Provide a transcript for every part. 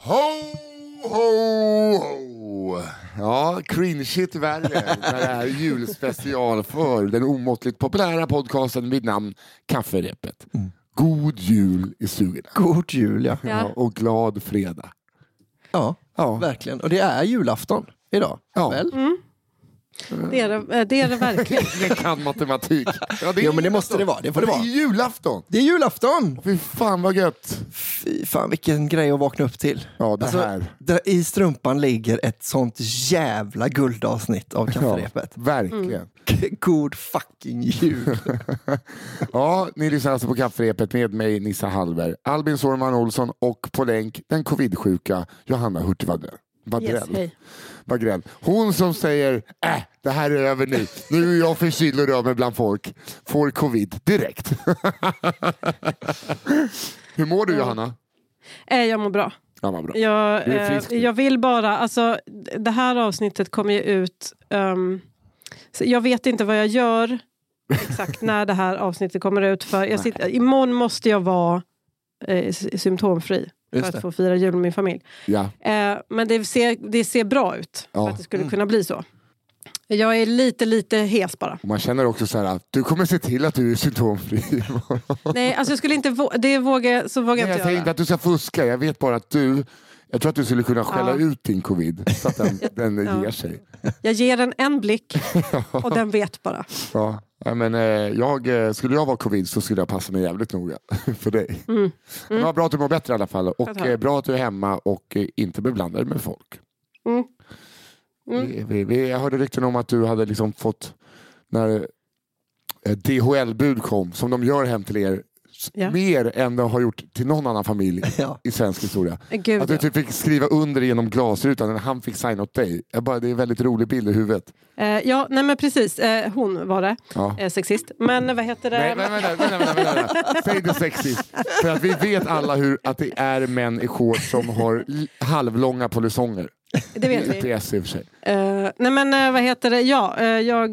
Ho, ho, ho! Ja, cringeigt värre när det är julspecial för den omåttligt populära podcasten vid namn Kafferepet. God jul i stugorna. God jul ja. Ja, och glad fredag. Ja, Ja. verkligen. Och det är julafton idag. Ja. Väl? Det är det, det, är det verkligen. Jag kan matematik. Ja, det är Jo, men det måste det vara. Det får det vara. är julafton. Det är julafton! Fy fan vad gött. Fy fan vilken grej att vakna upp till. Ja, det Alltså, här. där I strumpan ligger ett sånt jävla guldavsnitt av kafferepet. Verkligen. God fucking jul! Ja, ni lyssnar alltså på Kafferepet med mig Nissa Hallberg, Albin Sårman Olsson och på länk den covidsjuka Johanna Hurtig Wadrell. Yes, hej. Wagrell. Hon som säger äh, det här är över nu. Nu är jag förkyld och rör mig bland folk. Får covid direkt. Hur mår du Johanna? Eh, Jag mår bra. Ja, bra. Jag, eh, frisk jag vill bara, alltså det här avsnittet kommer ju ut, så jag vet inte vad jag gör exakt när det här avsnittet kommer ut. För jag sitter, imorgon måste jag vara eh, symptomfri Just för det. att få fira jul med min familj. Ja. Eh, men det ser, det ser bra ut Ja. för att det skulle kunna bli så. Jag är lite, lite hes bara. Och man känner också så här att du kommer se till att du är symptomfri. Nej, alltså jag skulle inte vå- det vågar, så vågar Nej, jag jag inte säger göra. inte att du ska fuska. Jag vet bara att du jag tror att du skulle kunna skälla Ja. ut din covid så att den, den Ja. ger sig. Jag ger den en blick och den vet bara. Ja. Ja, men, eh, jag, eh, skulle jag vara covid så skulle jag passa mig jävligt noga för dig. Mm. Men vad bra att du mår bättre i alla fall och eh, bra att du är hemma och eh, inte beblandad med folk. Mm. Mm. Vi, vi, vi, jag hörde rykten om att du hade liksom fått när eh, DHL-bud kom som de gör hem till er Ja. mer än de har gjort till någon annan familj Ja. i svensk historia. Gud, Att du typ fick skriva under genom glasrutan när han fick signa åt dig. Jag bara, det är en väldigt rolig bild i huvudet. Eh, ja, nej men precis. Eh, hon var det. Ja. Eh, sexist. Men vad heter det? Nej, vänta, vänta, vänta, vänta, vänta. Säg det sexigt. För att vi vet alla hur, att det är män i shorts som har halvlånga polisonger. Det vet vi. Inte S i och för sig. Eh, nej men eh, vad heter det? Ja, eh, jag,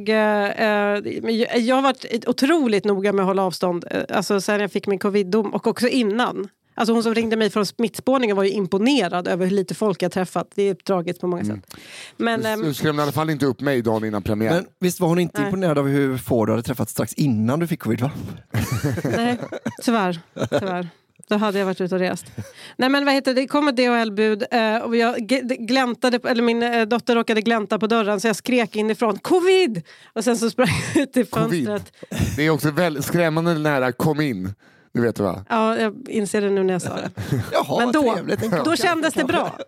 men jag, jag har varit otroligt noga med att hålla avstånd. alltså sen jag fick min covid-dom och också innan. Alltså hon som ringde mig från smittspårningen var ju imponerad över hur lite folk jag träffat. Det är tragiskt på många Mm. sätt. Men ehm, Du skrämde i alla fall inte upp mig dagen innan premiär. Men visst var hon inte Nej. imponerad av hur få du hade träffat strax innan du fick covid va? nej, tyvärr. tyvärr. Då hade jag varit ute och rest. Nej men vad heter det, det kom ett DHL-bud eh, och jag gläntade, eller min eh, dotter råkade glänta på dörren så jag skrek inifrån covid! Och sen så sprang jag ut i Covid. fönstret. Det är också väldigt skrämmande nära kom in. Du vet va? Ja, jag inser det nu när jag sa det. Jaha, Men då, då kändes det kanske.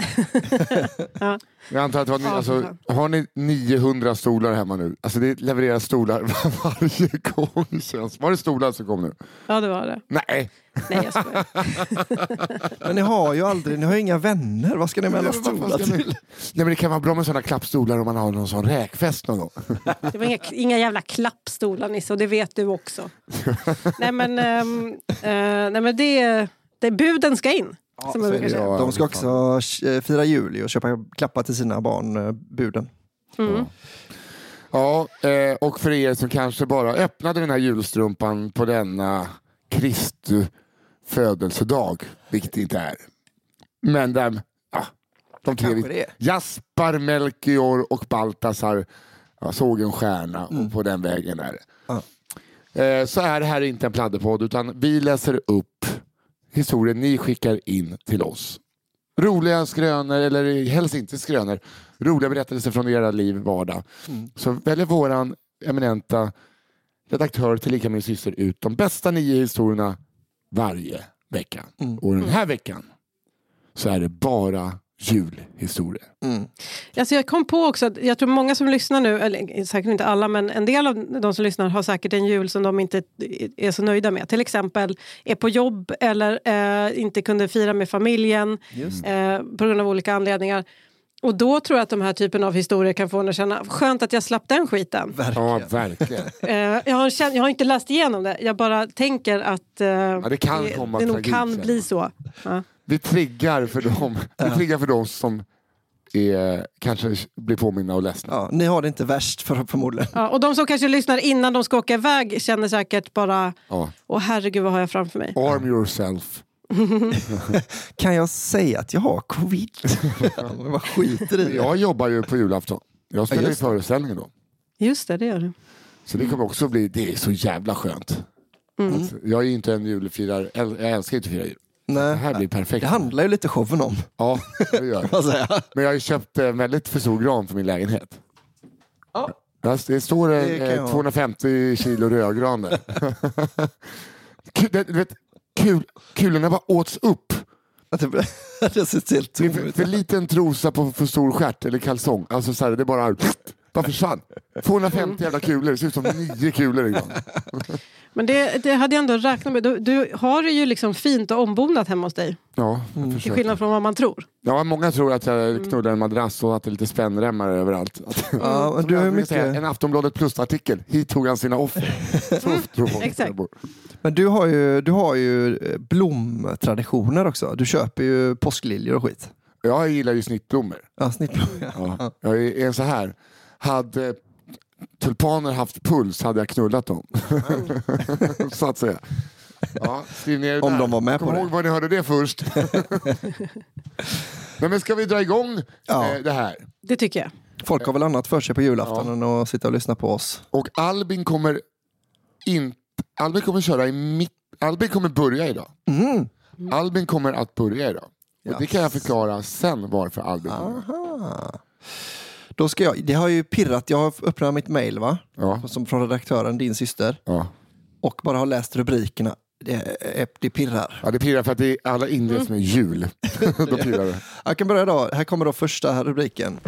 bra. Jag antar att det var, ni- Ja, alltså, har ni 900 stolar hemma nu? Alltså det levereras stolar varje gång. Känns. Var det stolar som kom nu? Ja, det var det. Nej. Nej, jag skojar. Men ni har ju aldrig, ni har ju inga vänner. Vad ska ni med alla stolar ni- till? Nej men det kan vara bra med sådana klappstolar om man har någon sån räkfest någon gång. Det var inga, inga jävla klappstolar Nisse och det vet du också. nej men, ehm, eh, nej, men det, det, buden ska in. Som brukar säga. De ska också eh, fira jul och köpa klappar till sina barn, eh, buden. Mm. Ja, eh, och för er som kanske bara öppnade den här julstrumpan på denna Kristu födelsedag, vilket det inte är. Men den, ja, de tre. Jaspar, Melchior och Baltasar ja, såg en stjärna och på den vägen är det. Ja. Eh, så är det här inte en pladderpodd utan vi läser upp historien ni skickar in till oss. Roliga skrönor, eller helst inte skrönor, roliga berättelser från era liv, vardag. Så väljer våran eminenta redaktör tillika min syster ut de bästa nio historierna varje vecka. Och den här veckan så är det bara julhistorier. Alltså jag kom på också att jag tror många som lyssnar nu, eller säkert inte alla, men en del av de som lyssnar har säkert en jul som de inte är så nöjda med. Till exempel är på jobb eller eh, inte kunde fira med familjen eh, på grund av olika anledningar. Och då tror jag att de här typen av historier kan få en att känna skönt att jag slapp den skiten. Verkligen. Ja, verkligen. Eh, jag, har känt, jag har inte läst igenom det, jag bara tänker att eh, det kan komma det nog kan bli så. Ja. Vi triggar för dem, vi triggar för dem som är, kanske blir påminna och ledsna. Ja, ni har det inte värst för, förmodligen. Ja, och de som kanske lyssnar innan de ska åka iväg känner säkert bara Ja. Åh herregud vad har jag framför mig? Arm yourself. Kan jag säga att jag har covid? Vad skiter i det. Jag jobbar ju på julafton. Jag spelar ju just det. föreställningen då. Just det, det gör du. Så det kommer också bli, det är så jävla skönt. Att jag är ju inte en julfirare, jag älskar inte att fira jul. Det Nej. här blir perfekt. Det handlar ju lite showen om. Ja, det gör det. Men jag har ju köpt en väldigt för stor gran för min lägenhet. Ja. Det står Det kan eh, jag ha. 250 kilo rödgran där. Kul- det- du vet, kul, kulorna bara åts upp. Att det, det ser helt Det är tom för, ut. för liten trosa på för stor stjärt eller kalsong. Alltså så här, det bara, bara försvann. 250 jävla kulor, det ser ut som nio kulor i gran. Men det, det hade jag ändå räknat med. Du, du har det ju liksom fint och ombonat hemma hos dig. Ja, jag Till skillnad från vad man tror. Ja, många tror att jag knullar en madrass och att det är lite spännremmar överallt. Att, Ja, du har brukar säga, mycket, En Aftonbladet plus-artikel. Hit tog han sina offer. Folk Exakt. men du har ju, du har ju eh, blomtraditioner också. Du köper ju påskliljor och skit. Jag gillar ju snittblommor. Ja, snittblommor. Ja. Ja. Jag är en så här. Hade tulpaner haft puls hade jag knullat dem. så att säga. Ja, skriv ner det Om där. de var med Kom på det. ihåg var ni hörde det först. Nej, men ska vi dra igång Ja. eh, det här? Det tycker jag. Folk har väl annat för sig på julafton än att sitta och lyssna på oss. Och Albin kommer inte... Albin kommer köra i mitt... Albin kommer börja idag. Mm. Albin kommer att börja idag. Och det kan jag Yes. förklara sen varför Albin kommer. Aha. Då ska jag, det har ju pirrat, jag har öppnat mitt mail va? Ja, Som från redaktören, din syster. ja. Och bara har läst rubrikerna. Det, är- det pirrar. ja, det pirrar för att det är alla inleds med jul. Då pirrar det. Jag kan börja då. Här kommer då första rubriken.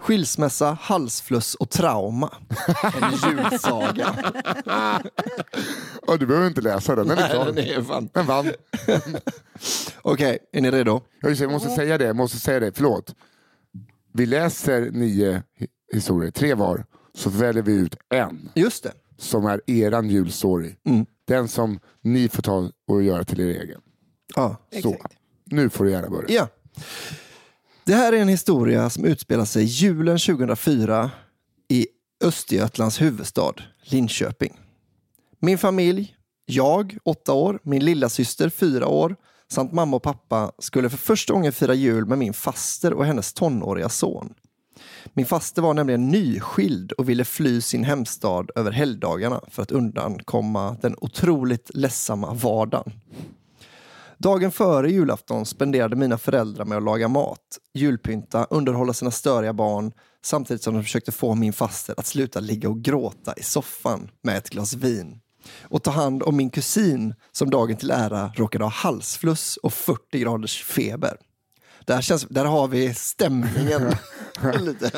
Skilsmässa, halsfluss och trauma. En julsaga. Ja, du behöver inte läsa den, den är klar. den är fan. Den vann. Okej, är ni redo? Ja, just det, Jag måste säga det, jag måste säga det, förlåt. Vi läser nio hi- historier, tre var, så väljer vi ut en Just det. som är eran julstory. Mm. Den som ni får ta och göra till er egen. Ja. Så, Exakt. nu får du gärna börja. ja. Det här är en historia som utspelar sig julen 2004 i Östergötlands huvudstad Linköping. Min familj, jag, åtta år, min lilla syster fyra år samt mamma och pappa skulle för första gången fira jul med min faster och hennes tonåriga son. Min faster var nämligen nyskild och ville fly sin hemstad över helgdagarna för att undankomma den otroligt ledsamma vardagen. Dagen före julafton spenderade mina föräldrar med att laga mat, julpynta, underhålla sina störiga barn samtidigt som de försökte få min faster att sluta ligga och gråta i soffan med ett glas vin och ta hand om min kusin som dagen till ära råkade ha halsfluss och 40 graders feber. Där, känns, där har vi stämningen. Lite.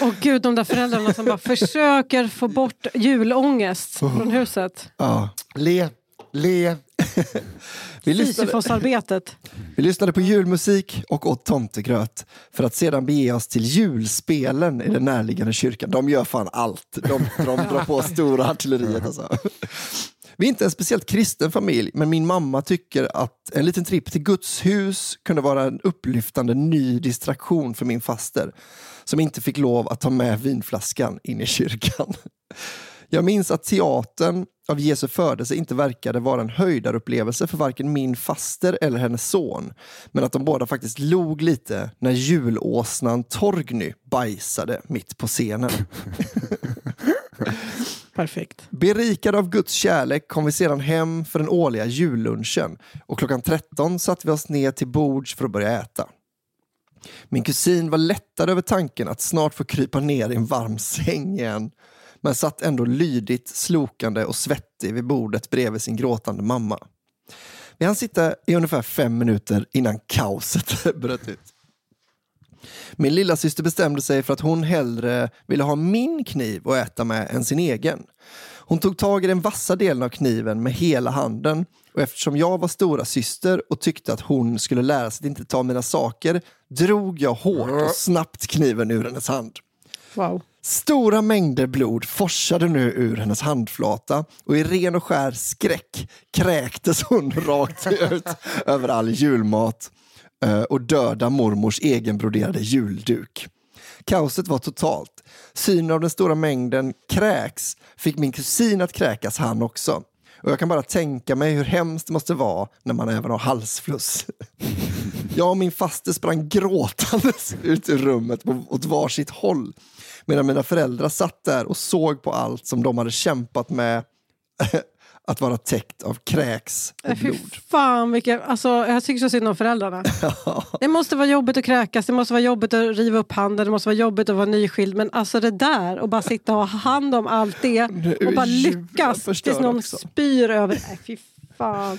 Och gud, de där föräldrarna som bara försöker få bort julångest Oh. från huset. Ja. Le, le. Vi, lyssnade, vi lyssnade på julmusik och åt tomtegröt för att sedan bege oss till julspelen i den närliggande kyrkan. De gör fan allt. De, de drar på stora artilleriet. Alltså. Vi är inte en speciellt kristen familj, men min mamma tycker att en liten tripp till Guds hus kunde vara en upplyftande ny distraktion för min faster som inte fick lov att ta med vinflaskan in i kyrkan. Jag minns att teatern av Jesu födelse inte verkade vara en höjdarupplevelse för varken min faster eller hennes son. Men att de båda faktiskt log lite när julåsnan Torgny bajsade mitt på scenen. Perfekt. Berikade av Guds kärlek kom vi sedan hem för den årliga jullunchen och klockan 13 satte vi oss ner till bords för att börja äta. Min kusin var lättad över tanken att snart få krypa ner i en varm säng igen men satt ändå lydigt, slokande och svettig vid bordet bredvid sin gråtande mamma. Vi hann sitta i ungefär fem minuter innan kaoset bröt ut. Min lilla syster bestämde sig för att hon hellre ville ha min kniv att äta med än sin egen. Hon tog tag i den vassa delen av kniven med hela handen och eftersom jag var stora syster och tyckte att hon skulle lära sig att inte ta mina saker drog jag hårt och snabbt kniven ur hennes hand. Wow. Stora mängder blod forsade nu ur hennes handflata och i ren och skär skräck kräktes hon rakt ut över all julmat eh, och döda mormors egenbroderade julduk. Kaoset var totalt. Synen av den stora mängden kräks fick min kusin att kräkas han också. Och jag kan bara tänka mig hur hemskt det måste vara när man även har halsfluss. Jag och min faster sprang gråtandes ut ur rummet på- åt varsitt håll. Medan mina föräldrar satt där och såg på allt som de hade kämpat med att vara täckt av kräks och Äh, Fy blod. fan, vilken, alltså, jag tycker så synd om föräldrarna. Det måste vara jobbigt att kräkas, det måste vara jobbigt att riva upp handen, det måste vara jobbigt att vara nyskild. Men alltså det där, och bara sitta och ha hand om allt det och bara lyckas tills någon också. spyr över. Nej, fy fan.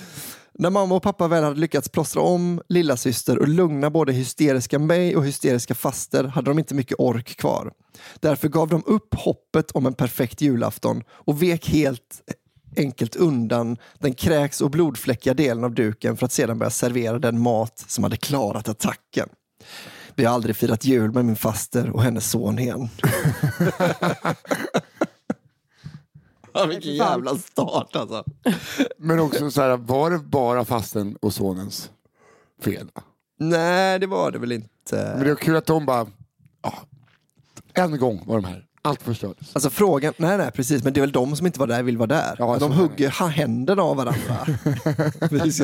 När mamma och pappa väl hade lyckats plåstra om lilla syster och lugna både hysteriska mig och hysteriska faster hade de inte mycket ork kvar. Därför gav de upp hoppet om en perfekt julafton och vek helt enkelt undan den kräks och blodfläckiga delen av duken för att sedan börja servera den mat som hade klarat attacken. Vi har aldrig firat jul med min faster och hennes son igen. Vilken jävla start alltså. Men också så här, var det bara fasten och sonens fel? Nej, det var det väl inte. Men det är kul att de bara, ja, en gång var de här. Allt förstördes. Alltså frågan, nej nej precis, men det är väl de som inte var där vill vara där. Ja, de hugger ha- händerna av varandra.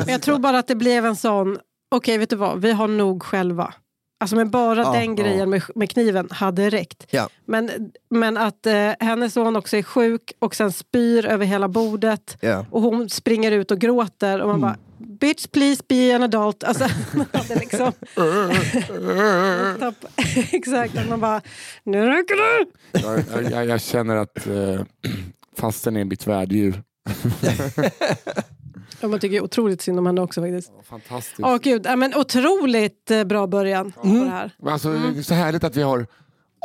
Jag tror bara att det blev en sån, okej vet du vad, vi har nog själva. Alltså med bara Ja, den grejen med, med kniven hade räckt. Ja. Men, men att eh, hennes son också är sjuk och sen spyr över hela bordet Ja. och hon springer ut och gråter och man bara Bitch please be an adult. Alltså, man hade liksom... Exakt, man bara Nu räcker det! Jag, jag- jag, jag känner att eh, fasten är mitt värddjur. Ja, man tycker otroligt synd om henne också faktiskt. Fantastiskt. Åh gud, ja, men otroligt eh, bra början på det här. Men Alltså, Mm. Så härligt att vi har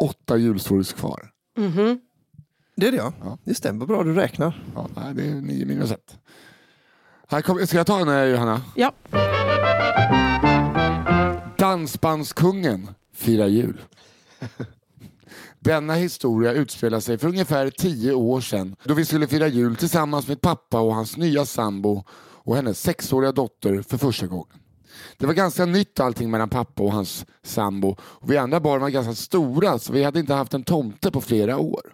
åtta julstories kvar. Mhm. Det är det ja. Ja. Det stämmer bra, du räknar. Ja, nej, det är nio minus ett. Här kom, ska jag ta en eh, Johanna? Ja. Dansbandskungen firar jul. Denna historia utspelar sig för ungefär tio år sedan då vi skulle fira jul tillsammans med pappa och hans nya sambo och hennes sexåriga dotter för första gången. Det var ganska nytt allting mellan pappa och hans sambo och vi andra barn var ganska stora så vi hade inte haft en tomte på flera år.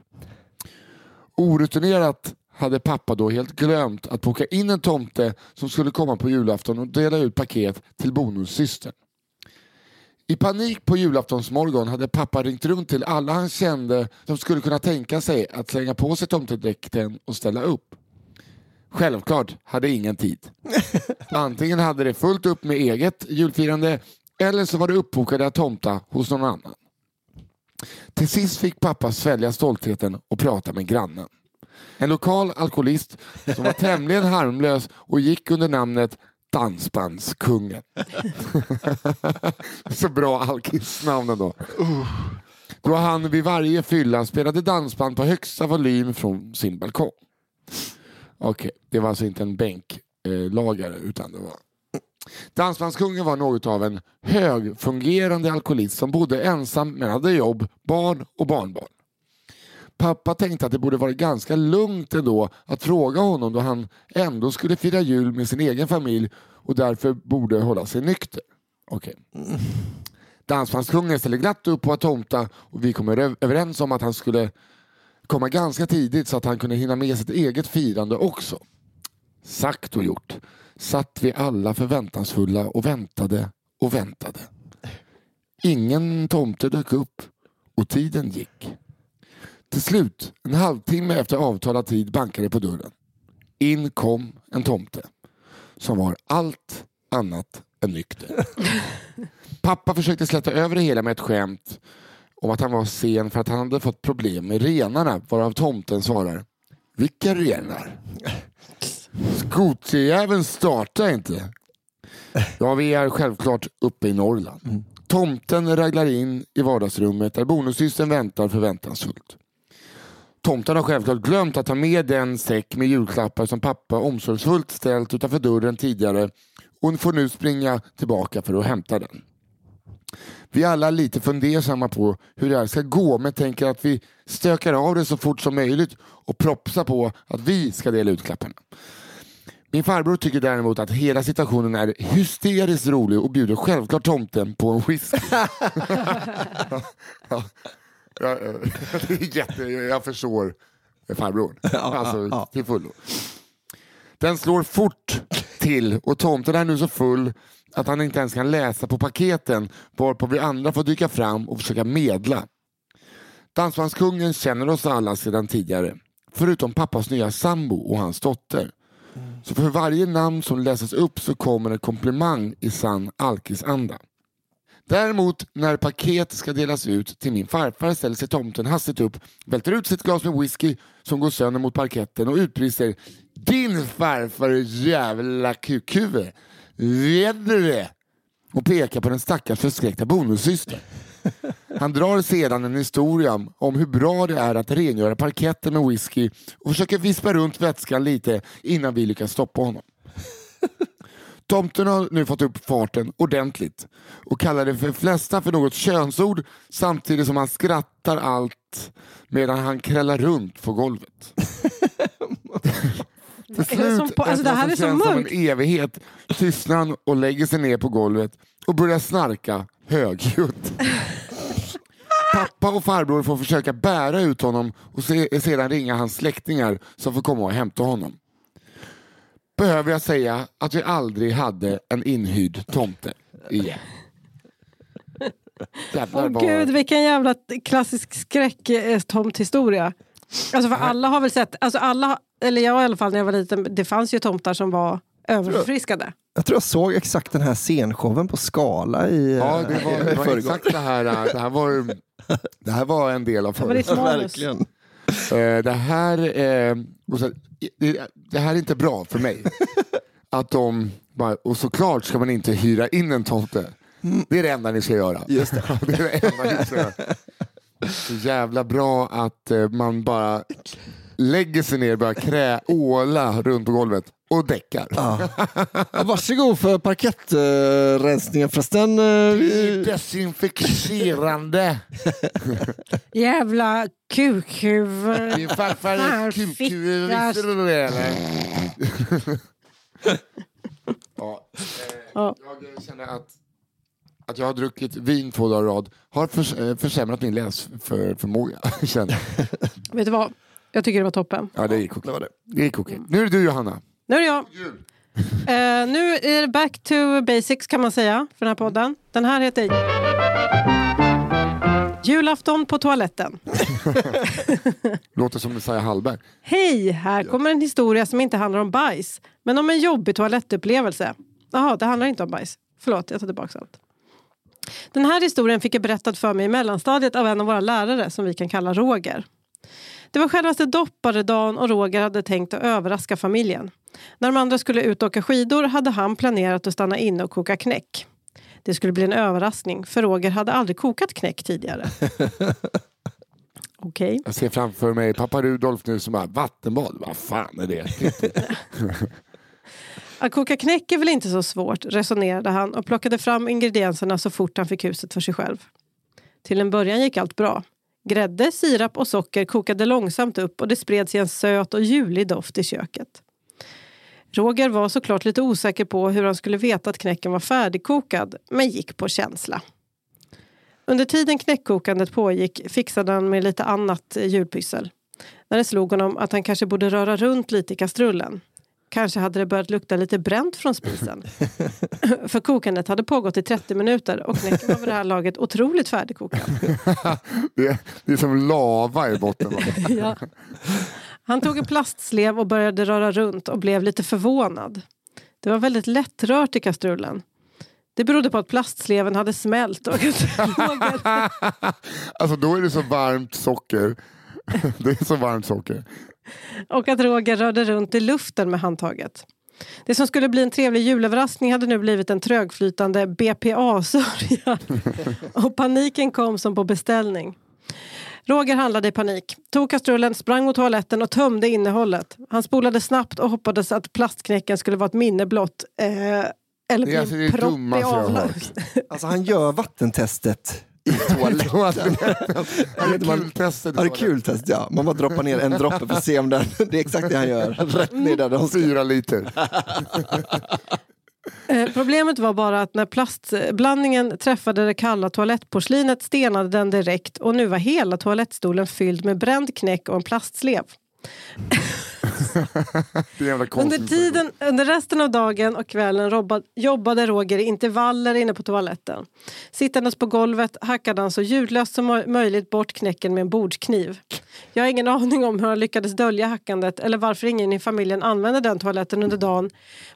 Orutinerat hade pappa då helt glömt att boka in en tomte som skulle komma på julafton och dela ut paket till bonussystern. I panik på julaftonsmorgon hade pappa ringt runt till alla han kände som skulle kunna tänka sig att slänga på sig tomtedräkten och ställa upp. Självklart hade ingen tid. Antingen hade det fullt upp med eget julfirande eller så var det uppbokade tomta hos någon annan. Till sist fick pappa svälja stoltheten och prata med grannen. En lokal alkoholist som var tämligen harmlös och gick under namnet Dansbandskungen. Så bra alkisnamn ändå. Då han vid varje fylla spelade dansband på högsta volym från sin balkong. Okej, det var alltså inte en bänklagare utan det var... Dansbandskungen var något av en högfungerande alkoholist som bodde ensam men hade jobb, barn och barnbarn. Pappa tänkte att det borde vara ganska lugnt ändå att fråga honom då han ändå skulle fira jul med sin egen familj och därför borde hålla sig nykter. Okej. Dansbandskungen ställde glatt upp på att tomta och vi kom överens om att han skulle komma ganska tidigt så att han kunde hinna med sitt eget firande också. Sagt och gjort. Satt vi alla förväntansfulla och väntade och väntade. Ingen tomte dök upp och tiden gick. Till slut, en halvtimme efter avtalad tid, bankade det på dörren. In kom en tomte som var allt annat än nykter. Pappa försökte släta över det hela med ett skämt om att han var sen för att han hade fått problem med renarna varav tomten svarar Vilka renar? Skoterjäveln startar inte. Ja, vi är självklart uppe i Norrland. Tomten raglar in i vardagsrummet där bonussystern väntar förväntansfullt. Tomten har självklart glömt att ta med den säck med julklappar som pappa omsorgsfullt ställt utanför dörren tidigare och får nu springa tillbaka för att hämta den. Vi är alla lite fundersamma på hur det här ska gå men tänker att vi stökar av det så fort som möjligt och propsar på att vi ska dela ut klapparna. Min farbror tycker däremot att hela situationen är hysteriskt rolig och bjuder självklart tomten på en whisky. är jätte, jag förstår farbrorn. Alltså till fullo. Den slår fort till och tomten är nu så full att han inte ens kan läsa på paketen varpå vi andra får dyka fram och försöka medla. Dansbandskungen känner oss alla sedan tidigare. Förutom pappas nya sambo och hans dotter. Så för varje namn som läses upp så kommer en komplimang i sann alkisanda. Däremot när paket ska delas ut till min farfar ställer sig tomten hastigt upp, välter ut sitt glas med whisky som går sönder mot parketten och utbrister Din farfar jävla kukhuvud! Vet du det? Och pekar på den stackars förskräckta bonussystern. Han drar sedan en historia om hur bra det är att rengöra parketten med whisky och försöker vispa runt vätskan lite innan vi lyckas stoppa honom. Tomten har nu fått upp farten ordentligt och kallar det för flesta för något könsord samtidigt som han skrattar allt medan han krällar runt på golvet. Till det som slut, på- alltså, det här är så som en evighet, tystnar han och lägger sig ner på golvet och börjar snarka högljutt. Pappa och farbror får försöka bära ut honom och se, sedan ringa hans släktingar som får komma och hämta honom. Behöver jag säga att vi aldrig hade en inhyrd tomte igen. Åh vad- gud, vilken jävla klassisk skräck-tomthistoria. Alltså för alla har väl sett, alltså alla, eller jag i alla fall när jag var liten, det fanns ju tomtar som var överförfriskade. Jag tror jag såg exakt den här scenshowen på Skala i, Ja, det eh, var, i det var exakt det här. äh, Det här var, det här var en del av Det var manus. Verkligen. Eh, Det här, eh, det, det här är inte bra för mig. Att de, bara- och såklart ska man inte hyra in en tomte. Det är det enda ni ska göra. Just det. det är det enda ni ska göra. Så jävla bra att eh, man bara lägger sig ner och börjar krä, åla runt på golvet och däckar. Ja. Ja, varsågod för parkettrensningen förresten. eh, Desinficerande. Jävla kukhuvud. Din farfar är kukhuvud, visste du det eller? ja, eh, Ja. jag känner att, att jag har druckit vin två dagar i rad har förs eh, försämrat min läsförmåga. Vet du vad? Jag tycker det var toppen. Ja, det gick okej. Det var det. Det gick okej. Nu är det du Johanna. Nu är det jag. Eh, nu är det back to basics kan man säga för den här podden. Den här heter Julafton på toaletten. Låter som Messiah Hallberg. Hej! Här kommer en historia som inte handlar om bajs, men om en jobbig toalettupplevelse. Jaha, det handlar inte om bajs. Förlåt, jag tar tillbaka allt. Den här historien fick jag berättad för mig i mellanstadiet av en av våra lärare som vi kan kalla Roger. Det var självaste dopparedagen och Roger hade tänkt att överraska familjen. När de andra skulle ut och åka skidor hade han planerat att stanna inne och koka knäck. Det skulle bli en överraskning, för Roger hade aldrig kokat knäck tidigare. Okej. Jag ser framför mig pappa Rudolf nu som bara vattenbad. Vad fan är det? Att koka knäck är väl inte så svårt, resonerade han och plockade fram ingredienserna så fort han fick huset för sig själv. Till en början gick allt bra. Grädde, sirap och socker kokade långsamt upp och det spreds i en söt och julig doft i köket. Roger var såklart lite osäker på hur han skulle veta att knäcken var färdigkokad, men gick på känsla. Under tiden knäckkokandet pågick fixade han med lite annat julpyssel. När det slog honom att han kanske borde röra runt lite i kastrullen. Kanske hade det börjat lukta lite bränt från spisen. För kokandet hade pågått i 30 minuter och knäcken var vid det här laget otroligt färdigkokad. det, är, det är som lava i botten. Ja. Han tog en plastslev och började röra runt och blev lite förvånad. Det var väldigt lättrört i kastrullen. Det berodde på att plastsleven hade smält och alltså då är det så varmt socker. Det är så varmt socker. Och att Roger rörde runt i luften med handtaget. Det som skulle bli en trevlig julöverraskning hade nu blivit en trögflytande BPA-sörja. Och paniken kom som på beställning. Roger handlade i panik, tog kastrullen, sprang mot toaletten och tömde innehållet. Han spolade snabbt och hoppades att plastknäcken skulle vara ett minne blott. Eh, eller bli alltså en propp i dummaste jag har avlopp. Alltså han gör vattentestet i toaletten. Det är kul testet. Ja, det är kul test, ja. Man bara droppar ner en droppe för att se om den... Det är exakt det han gör. Rätt ner där de ska. Fyra liter. Eh, problemet var bara att när plastblandningen träffade det kalla toalettporslinet stenade den direkt och nu var hela toalettstolen fylld med bränd knäck och en plastslev. Under, tiden, under resten av dagen och kvällen jobbade Roger i intervaller inne på toaletten. Sittandes på golvet hackade han så ljudlöst som mö- möjligt bort knäcken med en bordskniv. Jag har ingen aning om hur han lyckades dölja hackandet eller varför ingen i familjen använde den toaletten under dagen.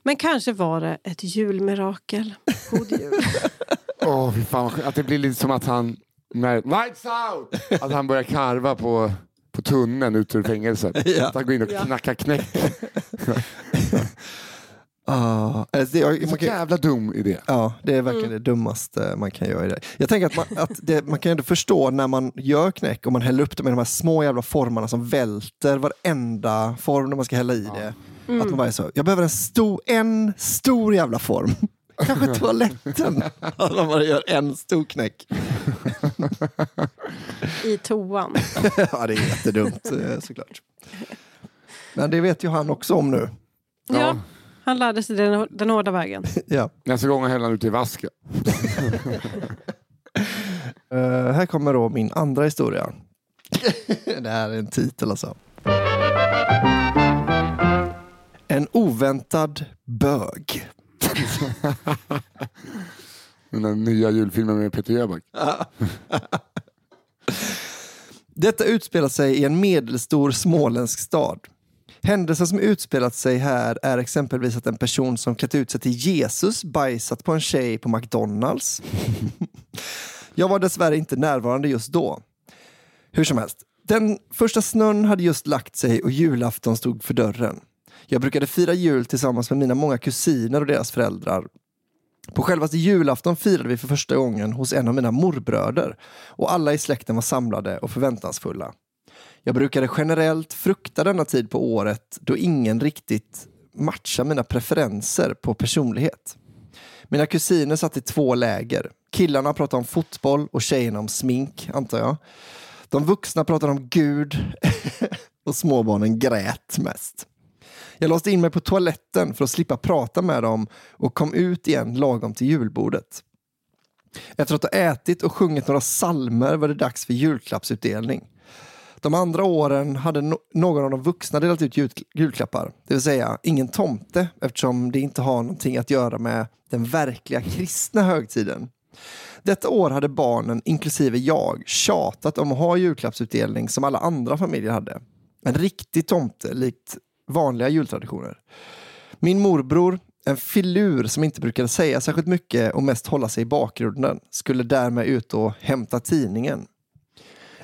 Men kanske var det ett julmirakel. God jul. Åh, fy fan, att det blir lite som att han, när lights out, att han börjar karva på, på tunneln ut ur fängelset. Ja. Att han går in och Ja. knackar knäck. Ah, alltså det, jag, Så jävla dum idé. ja, det är verkligen det dummaste man kan göra i det. Jag tänker att, man, att det, man kan ändå förstå när man gör knäck och man häller upp dem i de här små jävla formarna som välter varenda form när man ska hälla i det. Att man bara är så, jag behöver en stor, en stor jävla form. Kanske toaletten. Att man bara gör en stor knäck. I toan. ja, det är jättedumt eh, såklart. Men det vet ju han också om nu. Ja, han lärde sig den, den hårda vägen. Ja. Nästa gång häller han ut i vasken. Eh, här kommer då min andra historia. det här är en titel alltså. En oväntad bög. Den där nya julfilmen med Peter Jöback. Detta utspelar sig i en medelstor småländsk stad. Händelser som utspelat sig här är exempelvis att en person som klätt ut sig till Jesus bajsat på en tjej på McDonalds. Jag var dessvärre inte närvarande just då. Hur som helst, den första snön hade just lagt sig och julafton stod för dörren. Jag brukade fira jul tillsammans med mina många kusiner och deras föräldrar. På självaste julafton firade vi för första gången hos en av mina morbröder och alla i släkten var samlade och förväntansfulla. Jag brukade generellt frukta denna tid på året då ingen riktigt matchar mina preferenser på personlighet. Mina kusiner satt i två läger. Killarna pratade om fotboll och tjejerna om smink, antar jag. De vuxna pratade om Gud och småbarnen grät mest. Jag låste in mig på toaletten för att slippa prata med dem och kom ut igen lagom till julbordet. Efter att ha ätit och sjungit några salmer var det dags för julklappsutdelning. De andra åren hade no- någon av de vuxna delat ut jul- julklappar, det vill säga ingen tomte eftersom det inte har någonting att göra med den verkliga kristna högtiden. Detta år hade barnen, inklusive jag, tjatat om att ha julklappsutdelning som alla andra familjer hade. En riktig tomte, likt vanliga jultraditioner. Min morbror, en filur som inte brukade säga särskilt mycket och mest hålla sig i bakgrunden, skulle därmed ut och hämta tidningen.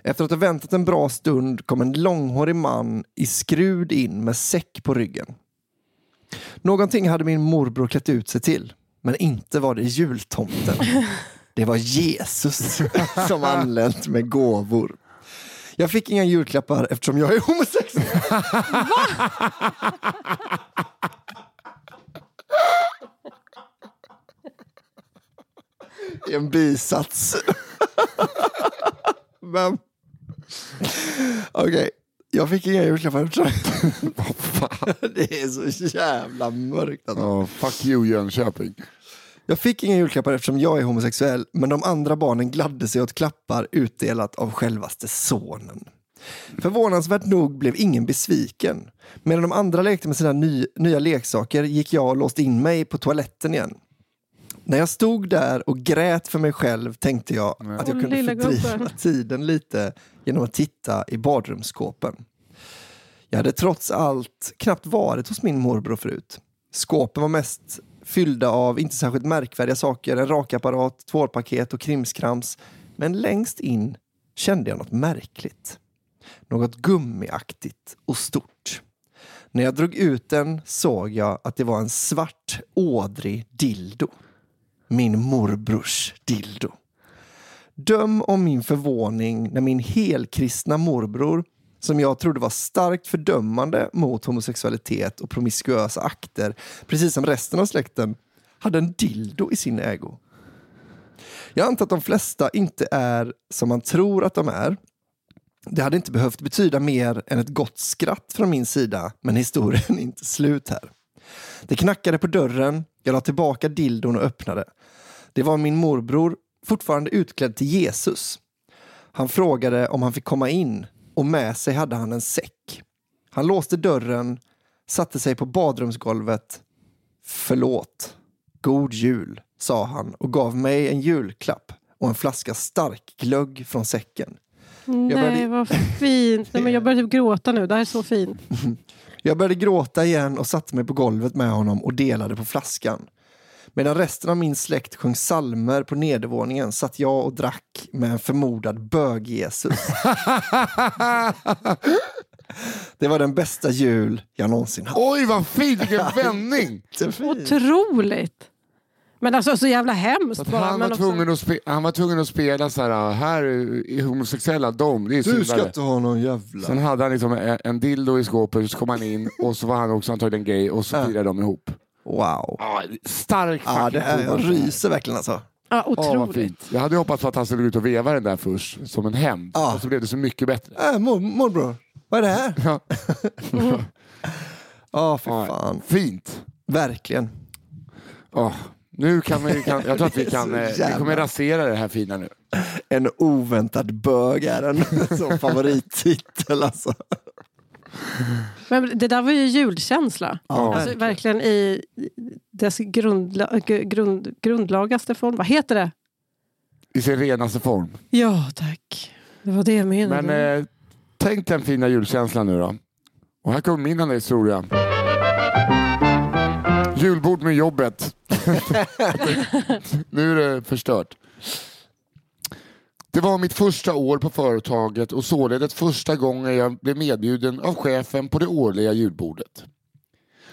Efter att ha väntat en bra stund kom en långhårig man i skrud in med säck på ryggen. Någonting hade min morbror klätt ut sig till, men inte var det jultomten. Det var Jesus som anlänt med gåvor. Jag fick inga julklappar eftersom jag är homosexuell. I en bisats. Men... Okej, jag fick inga julklappar eftersom... Det är så jävla mörkt. Alltså. Oh, fuck you Jönköping. Jag fick inga julklappar eftersom jag är homosexuell, men de andra barnen gladde sig åt klappar utdelat av självaste sonen. Förvånansvärt nog blev ingen besviken. Medan de andra lekte med sina ny, nya leksaker gick jag och låste in mig på toaletten igen. När jag stod där och grät för mig själv tänkte jag att jag kunde fördriva tiden lite genom att titta i badrumsskåpen. Jag hade trots allt knappt varit hos min morbror förut. Skåpen var mest fyllda av inte särskilt märkvärdiga saker, en rakapparat, tvålpaket och krimskrams. Men längst in kände jag något märkligt. Något gummiaktigt och stort. När jag drog ut den såg jag att det var en svart ådrig dildo. Min morbrors dildo. Döm om min förvåning när min helkristna morbror, som jag trodde var starkt fördömande mot homosexualitet och promiskuösa akter, precis som resten av släkten, hade en dildo i sin ägo. Jag antar att de flesta inte är som man tror att de är. Det hade inte behövt betyda mer än ett gott skratt från min sida, men historien är inte slut här. Det knackade på dörren, jag la tillbaka dildon och öppnade. Det var min morbror, fortfarande utklädd till Jesus. Han frågade om han fick komma in och med sig hade han en säck. Han låste dörren, satte sig på badrumsgolvet. Förlåt. God jul, sa han och gav mig en julklapp och en flaska stark glögg från säcken. Nej, började- vad fint. Nej, men jag börjar typ gråta nu. Det här är så fint. Jag började gråta igen och satte mig på golvet med honom och delade på flaskan. Medan resten av min släkt sjöng salmer på nedervåningen satt jag och drack med en förmodad bög-Jesus. Det var den bästa jul jag någonsin haft. Oj vad fint, vilken vändning! Otroligt. Men alltså så jävla hemskt att bara. han, men var också- tvungen att spe, han var tvungen att spela så här, här är homosexuella, de, det är Du ska inte ha någon jävla... Sen hade han liksom en, en dildo i skåpet, så kom han in och så var han också antagligen gay och så firade de ihop. Wow. Ja, stark Ja, det är, jag ryser verkligen alltså. Ja, otroligt. fint. Jag hade hoppats på att han skulle gå ut och veva den där först, som en hämnd. Ja. Och så blev det så mycket bättre. Äh, mor, morbror, vad är det här? Ja. Ja, för Ja, fan. Fint. Verkligen. Ja, nu kan vi, kan, jag tror att vi kan, Så eh, vi jävla- kommer rasera det här fina nu. En oväntad bög är en favorittitel alltså. Men det där var ju julkänsla. Ja. Alltså, verkligen i dess grundla, grund, grundlagaste form. Vad heter det? I sin renaste form. Ja, tack. Det var det jag menade. Men eh, tänk den fina julkänslan nu då. Och här kommer min andra historia. Julbord med jobbet. nu är det förstört. Det var mitt första år på företaget och således första gången jag blev medbjuden av chefen på det årliga julbordet.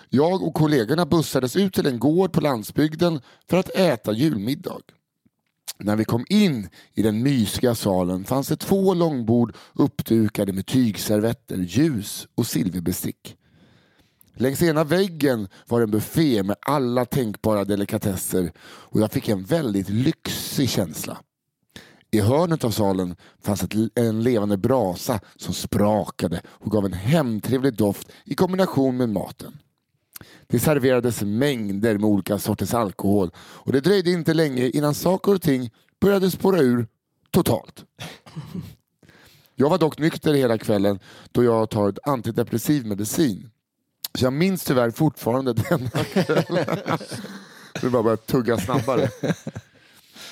Jag och kollegorna bussades ut till en gård på landsbygden för att äta julmiddag. När vi kom in i den mysiga salen fanns det två långbord uppdukade med tygservetter, ljus och silverbestick. Längs ena väggen var en buffé med alla tänkbara delikatesser och jag fick en väldigt lyxig känsla. I hörnet av salen fanns ett, en levande brasa som sprakade och gav en hemtrevlig doft i kombination med maten. Det serverades mängder med olika sorters alkohol och det dröjde inte länge innan saker och ting började spåra ur totalt. Jag var dock nykter hela kvällen då jag tar ett antidepressiv medicin. Så jag minns tyvärr fortfarande denna kväll. Det bara att tugga snabbare.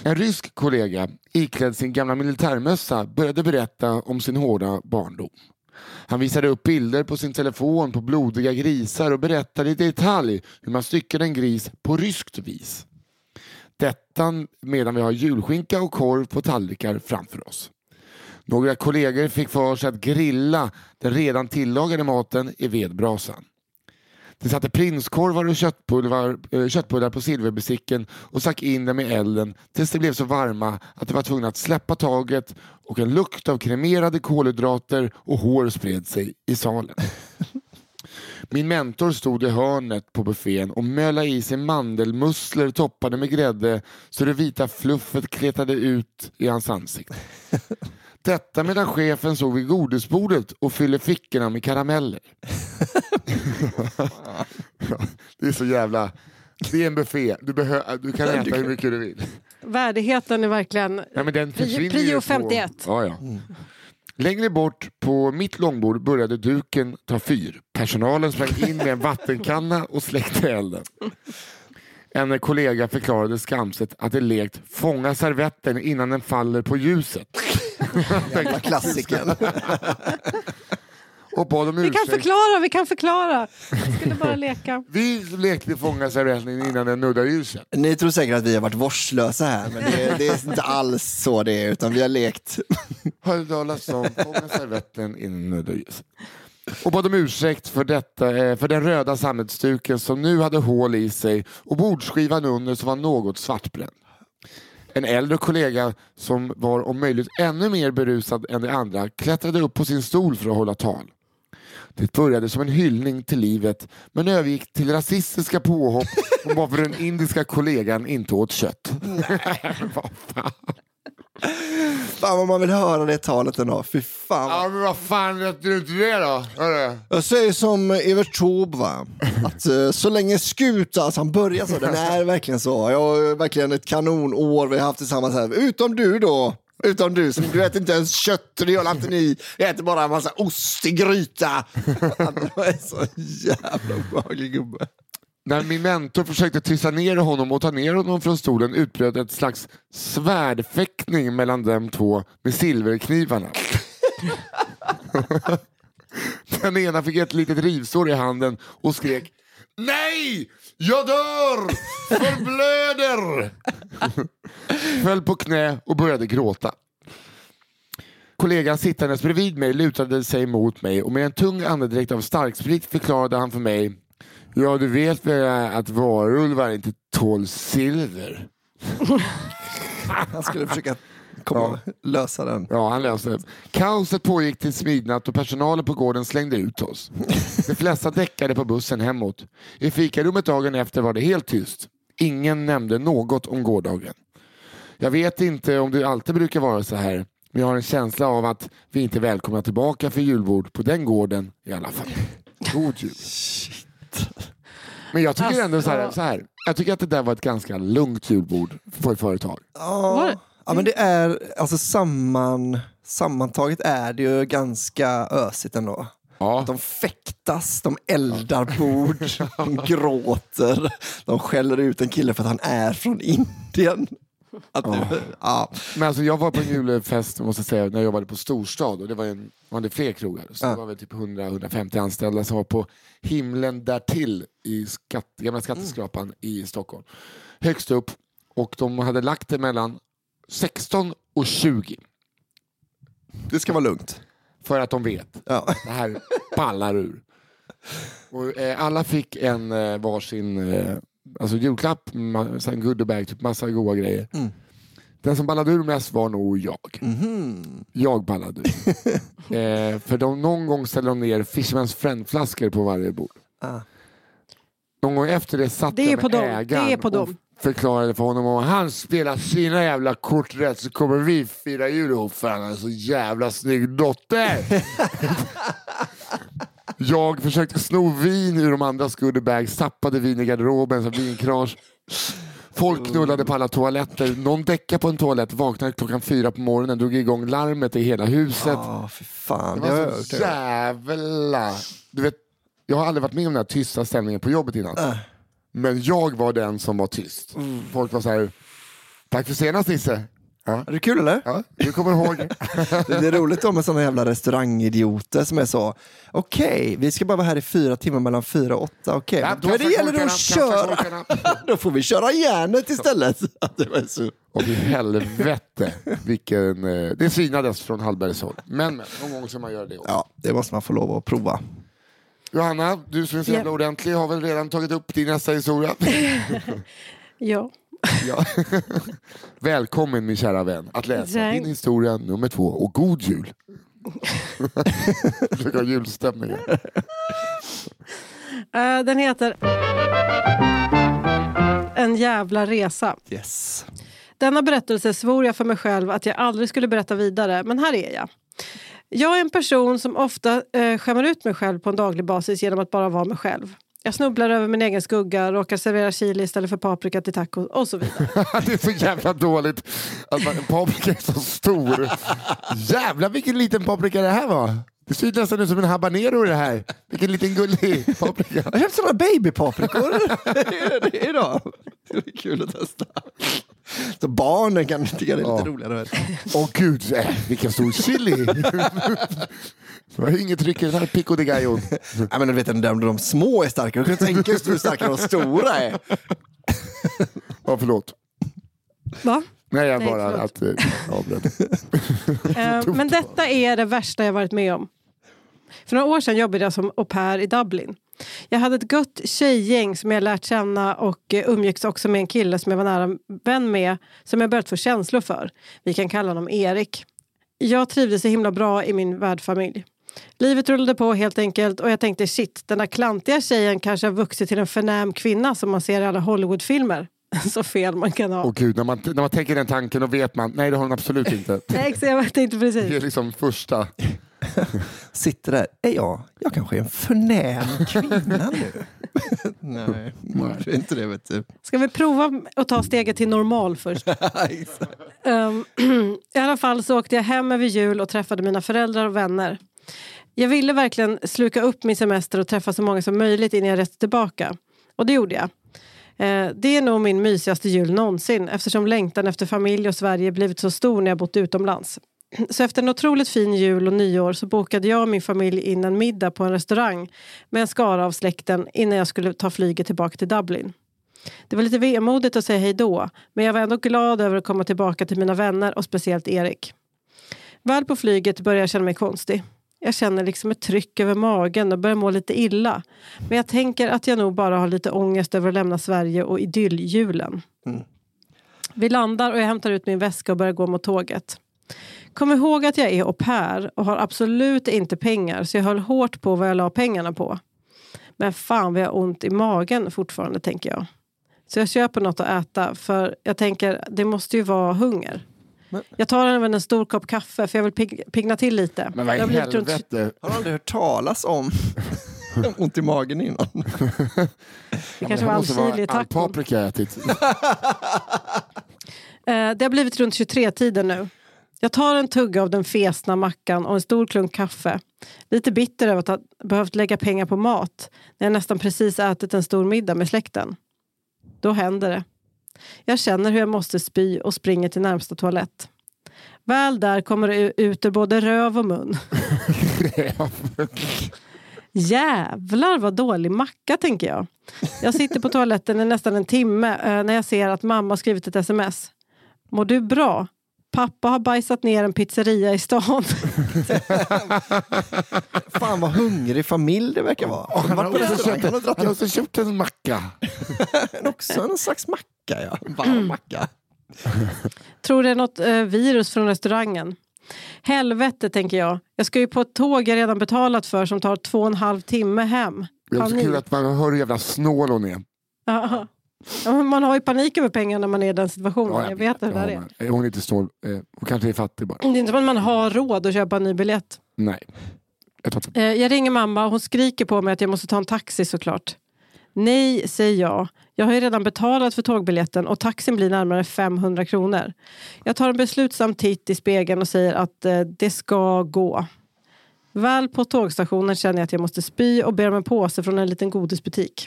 En rysk kollega iklädd sin gamla militärmössa började berätta om sin hårda barndom. Han visade upp bilder på sin telefon på blodiga grisar och berättade i detalj hur man styckade en gris på ryskt vis. Detta medan vi har julskinka och korv på tallrikar framför oss. Några kollegor fick för sig att grilla den redan tillagade maten i vedbrasan. De satte prinskorvar och köttpulvar, eh, köttbullar på silverbesticken och stack in dem i elden tills de blev så varma att de var tvungna att släppa taget och en lukt av kremerade kolhydrater och hår spred sig i salen. Min mentor stod i hörnet på buffén och mölade i sig mandelmusslor toppade med grädde så det vita fluffet kletade ut i hans ansikte. Detta medan chefen såg vid godisbordet och fyllde fickorna med karameller. det är så jävla... Det är en buffé. Du, behö- du kan äta hur mycket du vill. Värdigheten är verkligen... Ja, men den Prio- försvinner prio ju på- 51. Ja, ja. Längre bort på mitt långbord började duken ta fyr. Personalen sprang in med en vattenkanna och släckte elden. En kollega förklarade skamset att det lekt fånga servetten innan den faller på ljuset. Jävla klassikern. Och bad om Vi kan förklara, vi kan förklara. Jag skulle bara leka. Vi lekte fånga servetten innan den nuddade ljuset. Ni tror säkert att vi har varit vårdslösa här, men det, det är inte alls så det är, utan vi har lekt. Hörde talas om fånga servetten innan den nuddade ljuset. Och bad om ursäkt för, detta, eh, för den röda sammetsduken som nu hade hål i sig och bordsskivan under som var något svartbränd. En äldre kollega som var om möjligt ännu mer berusad än de andra klättrade upp på sin stol för att hålla tal. Det började som en hyllning till livet men övergick till rasistiska påhopp om varför den indiska kollegan inte åt kött. Vad fan. Fan vad man vill höra det talet ändå. Fy fan. Ja men vad fan, vet du inte det då? Hörru. Jag säger som Evert Taube, va? att eh, så länge Skuta, alltså han börjar så, den är verkligen så. Jag har verkligen ett kanonår vi har haft tillsammans här. Utom du då. Utom du, som du äter inte ens kött och det gör inte ni. Jag äter bara en massa ost i gryta. Han är så jävla obehaglig gubbe. När min mentor försökte tysta ner honom och ta ner honom från stolen utbröt ett slags svärdfäktning mellan dem två med silverknivarna. Den ena fick ett litet rivsår i handen och skrek Nej! Jag dör! Förblöder! Föll på knä och började gråta. Kollegan sittandes bredvid mig lutade sig mot mig och med en tung andedräkt av starksprit förklarade han för mig Ja, du vet väl att varulvar inte tål silver? Han skulle försöka komma lösa den. Ja, han löste det. Kaoset pågick till midnatt och personalen på gården slängde ut oss. De flesta däckade på bussen hemåt. I fikarummet dagen efter var det helt tyst. Ingen nämnde något om gårdagen. Jag vet inte om det alltid brukar vara så här, men jag har en känsla av att vi inte är välkomna tillbaka för julbord på den gården i alla fall. God jul. Men jag tycker ändå så här, Alltså- så här, jag tycker att det där var ett ganska lugnt julbord på ett företag. Ja, det? ja men det är, alltså samman, sammantaget är det ju ganska ösigt ändå. Ja. De fäktas, de eldar bord, de gråter, de skäller ut en kille för att han är från Indien. Att det, ja. Men alltså jag var på en julfest måste jag säga, när jag jobbade på storstad och det var en, var det fler krogar. Så Ja. det var väl typ 100-150 anställda som var på himlen därtill i skatt, gamla skatteskrapan i Stockholm. Högst upp och de hade lagt det mellan 16 och 20 Det ska vara lugnt. för att de vet Ja. det här ballar ur. Och, eh, alla fick en eh, varsin eh, alltså julklapp, en goodiebag, typ massa goda grejer. Mm. Den som ballade ur mest var nog jag. Mhm. Jag ballade ur. eh, för de, någon gång ställde de ner Fisherman's Friend-flaskor på varje bord. Ah. Någon gång efter det satt Det är jag på med dem. ägaren Det är på och dem. förklarade för honom om han spelar sina jävla kort rätt så kommer vi fira jul ihop för han har en så jävla snygg dotter. jag försökte sno vin ur de andras goodiebags, tappade vin i garderoben som vinkrasch. Folk knullade på alla toaletter. Någon däckade på en toalett, vaknade klockan fyra på morgonen, drog igång larmet i hela huset. Ja, fy fan. Det var så jävla... Du vet, jag har aldrig varit med om den här tysta stämningen på jobbet innan. Äh. Men jag var den som var tyst. Folk var så här, tack för senast Nisse. Ja, Är det kul eller? ja du kommer ihåg. Det det är roligt då med sådana jävla restaurangidioter som är så, okej, vi ska bara vara här i fyra timmar mellan fyra och åtta, okej, Ja, men då är det gäller det att köra, då får vi köra järnet istället. Det var så. Och i helvete vilken... eh, Det svinades från Hallbergs håll. Men, men någon gång ska man göra det också. Ja, det måste man få lov att prova. Johanna, du som är så jävla Ja. ordentlig har väl redan tagit upp din nästa historia? Ja. Ja. Välkommen min kära vän att läsa Tack. din historia nummer två och god jul. Försöka ha julstämning. Eh, den heter En jävla resa. Yes. Denna berättelse svor jag för mig själv att jag aldrig skulle berätta vidare, men här är jag. Jag är en person som ofta eh, skämmer ut mig själv på en daglig basis genom att bara vara mig själv. Jag snubblar över min egen skugga, råkar servera chili istället för paprika till taco och så vidare. det är så jävla dåligt att man, paprika är så stor. Jävlar vilken liten paprika det här var. Det ser nästan ut som en habanero i det här. Vilken liten gullig paprika. Jag har köpt sådana babypaprikor det är idag. Det är kul att testa. Så barnen kan tycka det är lite Ja. roligare. Åh gud, äh, vilken stor chili. Det var inget tryck i den här pico de gallo. Ja, men du vet, de, de små är starka. Du kan tänka dig hur starka de stora är. Ja, förlåt. Va? Nej, jag Nej, bara förlåt. att eh, avbröt. Eh, men detta är det värsta jag varit med om. För några år sedan jobbade jag som au pair i Dublin. Jag hade ett gött tjejgäng som jag lärt känna och eh, umgicks också med en kille som jag var nära vän med som jag börjat få känslor för. Vi kan kalla honom Erik. Jag trivdes så himla bra i min värdfamilj. Livet rullade på helt enkelt och jag tänkte shit, den där klantiga tjejen kanske har vuxit till en förnäm kvinna som man ser i alla Hollywoodfilmer. Så fel man kan ha. Och gud, när man, när man tänker den tanken då vet man, nej det har hon absolut inte. Nej, så jag tänkte Det är precis. liksom första. Sitter där, är jag, jag kanske är en förnäm kvinna nu? Nej, det är inte det vet du. Ska vi prova att ta steget till normal först? Ehm, I alla fall så åkte jag hem över jul och träffade mina föräldrar och vänner. Jag ville verkligen sluka upp min semester och träffa så många som möjligt innan jag reste tillbaka. Och det gjorde jag. Eh, Det är nog min mysigaste jul någonsin eftersom längtan efter familj och Sverige blivit så stor när jag bott utomlands. Så efter en otroligt fin jul och nyår så bokade jag och min familj in en middag på en restaurang med en skara av släkten innan jag skulle ta flyget tillbaka till Dublin. Det var lite vemodigt att säga hej då, men jag var ändå glad över att komma tillbaka till mina vänner och speciellt Erik. Väl på flyget började jag känna mig konstig. Jag känner liksom ett tryck över magen och börjar må lite illa. Men jag tänker att jag nog bara har lite ångest över att lämna Sverige och idylljulen. Vi landar och jag hämtar ut min väska och börjar gå mot tåget. Kom ihåg att jag är au pair och har absolut inte pengar så jag höll hårt på vad jag la pengarna på. Men fan vad jag har ont i magen fortfarande tänker jag. Så jag köper något att äta för jag tänker det måste ju vara hunger. Men- Jag tar även en stor kopp kaffe för jag vill pig- pigna till lite. Men vad i blivit runt- helvete. Har du aldrig hört talas om ont i magen innan? Det kanske var all måste chili i vara all paprika jag ätit. Eh, det har blivit runt 23-tiden nu. Jag tar en tugga av den fesna mackan och en stor klunk kaffe. Lite bitter över att ha behövt lägga pengar på mat när jag nästan precis ätit en stor middag med släkten. Då händer det. Jag känner hur jag måste spy och springer till närmsta toalett. Väl där kommer det ut ur både röv och mun. Jävlar vad dålig macka tänker jag. Jag sitter på toaletten i nästan en timme eh, när jag ser att mamma skrivit ett sms. Mår du bra? Pappa har bajsat ner en pizzeria i stan. Fan vad hungrig familj det verkar vara. Och han, har också köpt, han har dragit han har också köpt en macka. också en slags macka. Ja. Varm macka. Tror det är något eh, virus från restaurangen. Helvete tänker jag. Jag ska ju på ett tåg jag redan betalat för som tar två och en halv timme hem. Det är också kul att man hör hur jävla snål hon är. Ja. Ja, man har ju panik över pengar när man är i den situationen. jag vet hur det där är. men Hon är inte snål. Eh, Hon kanske är fattig bara. Det är inte som att man har råd att köpa en ny biljett. Nej. Jag Eh, Jag ringer mamma och hon skriker på mig att jag måste ta en taxi såklart. Nej, säger jag. Jag har ju redan betalat för tågbiljetten och taxin blir närmare 500 kronor. Jag tar en beslutsam titt i spegeln och säger att eh, det ska gå. Väl på tågstationen känner jag att jag måste spy och ber om en påse från en liten godisbutik.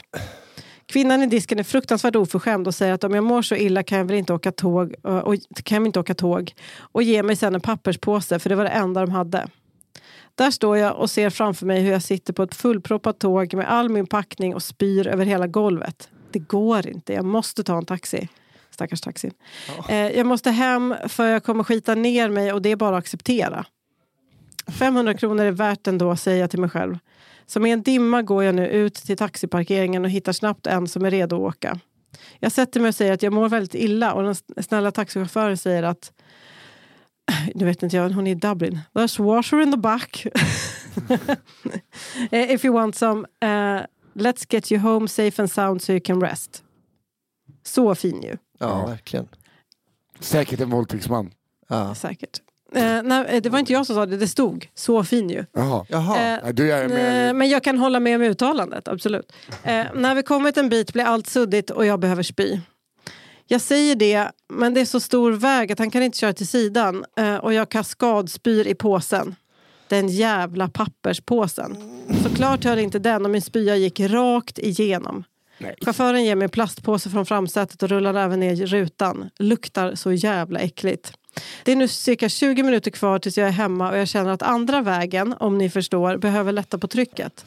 Kvinnan i disken är fruktansvärt oförskämd och säger att om jag mår så illa kan jag väl inte åka tåg och, kan jag inte åka tåg och ger mig sen en papperspåse för det var det enda de hade. Där står jag och ser framför mig hur jag sitter på ett fullproppat tåg med all min packning och spyr över hela golvet. Det går inte, jag måste ta en taxi. Stackars taxin. Eh, jag måste hem för jag kommer skita ner mig och det är bara att acceptera. 500 kronor är värt ändå, säger jag till mig själv. Så med en dimma går jag nu ut till taxiparkeringen och hittar snabbt en som är redo att åka. Jag sätter mig och säger att jag mår väldigt illa och den snälla taxichauffören säger att nu vet inte jag, hon är i Dublin. There's water in the back. Eh, If you want some, eh, let's get you home safe and sound so you can rest. Så fin ju, Ja, Ja. verkligen. Säkert en våldtäktsman. Ja. säkert. Eh, nej, eh, det var inte jag som sa det, det stod så fin ju. Jaha. Jaha. Eh, Du är Eh, med. Men jag kan hålla med om uttalandet, absolut. Eh, när vi kommit en bit blir allt suddigt och jag behöver spy. Jag säger det, men det är så stor väg att han kan inte köra till sidan eh, och jag kaskadspyr i påsen. Den jävla papperspåsen. Såklart höll inte den och min spya gick rakt igenom. Nej. Chauffören ger mig en plastpåse från framsätet och rullar även ner rutan. Luktar så jävla äckligt. Det är nu cirka 20 minuter kvar tills jag är hemma och jag känner att andra vägen, om ni förstår, behöver lätta på trycket.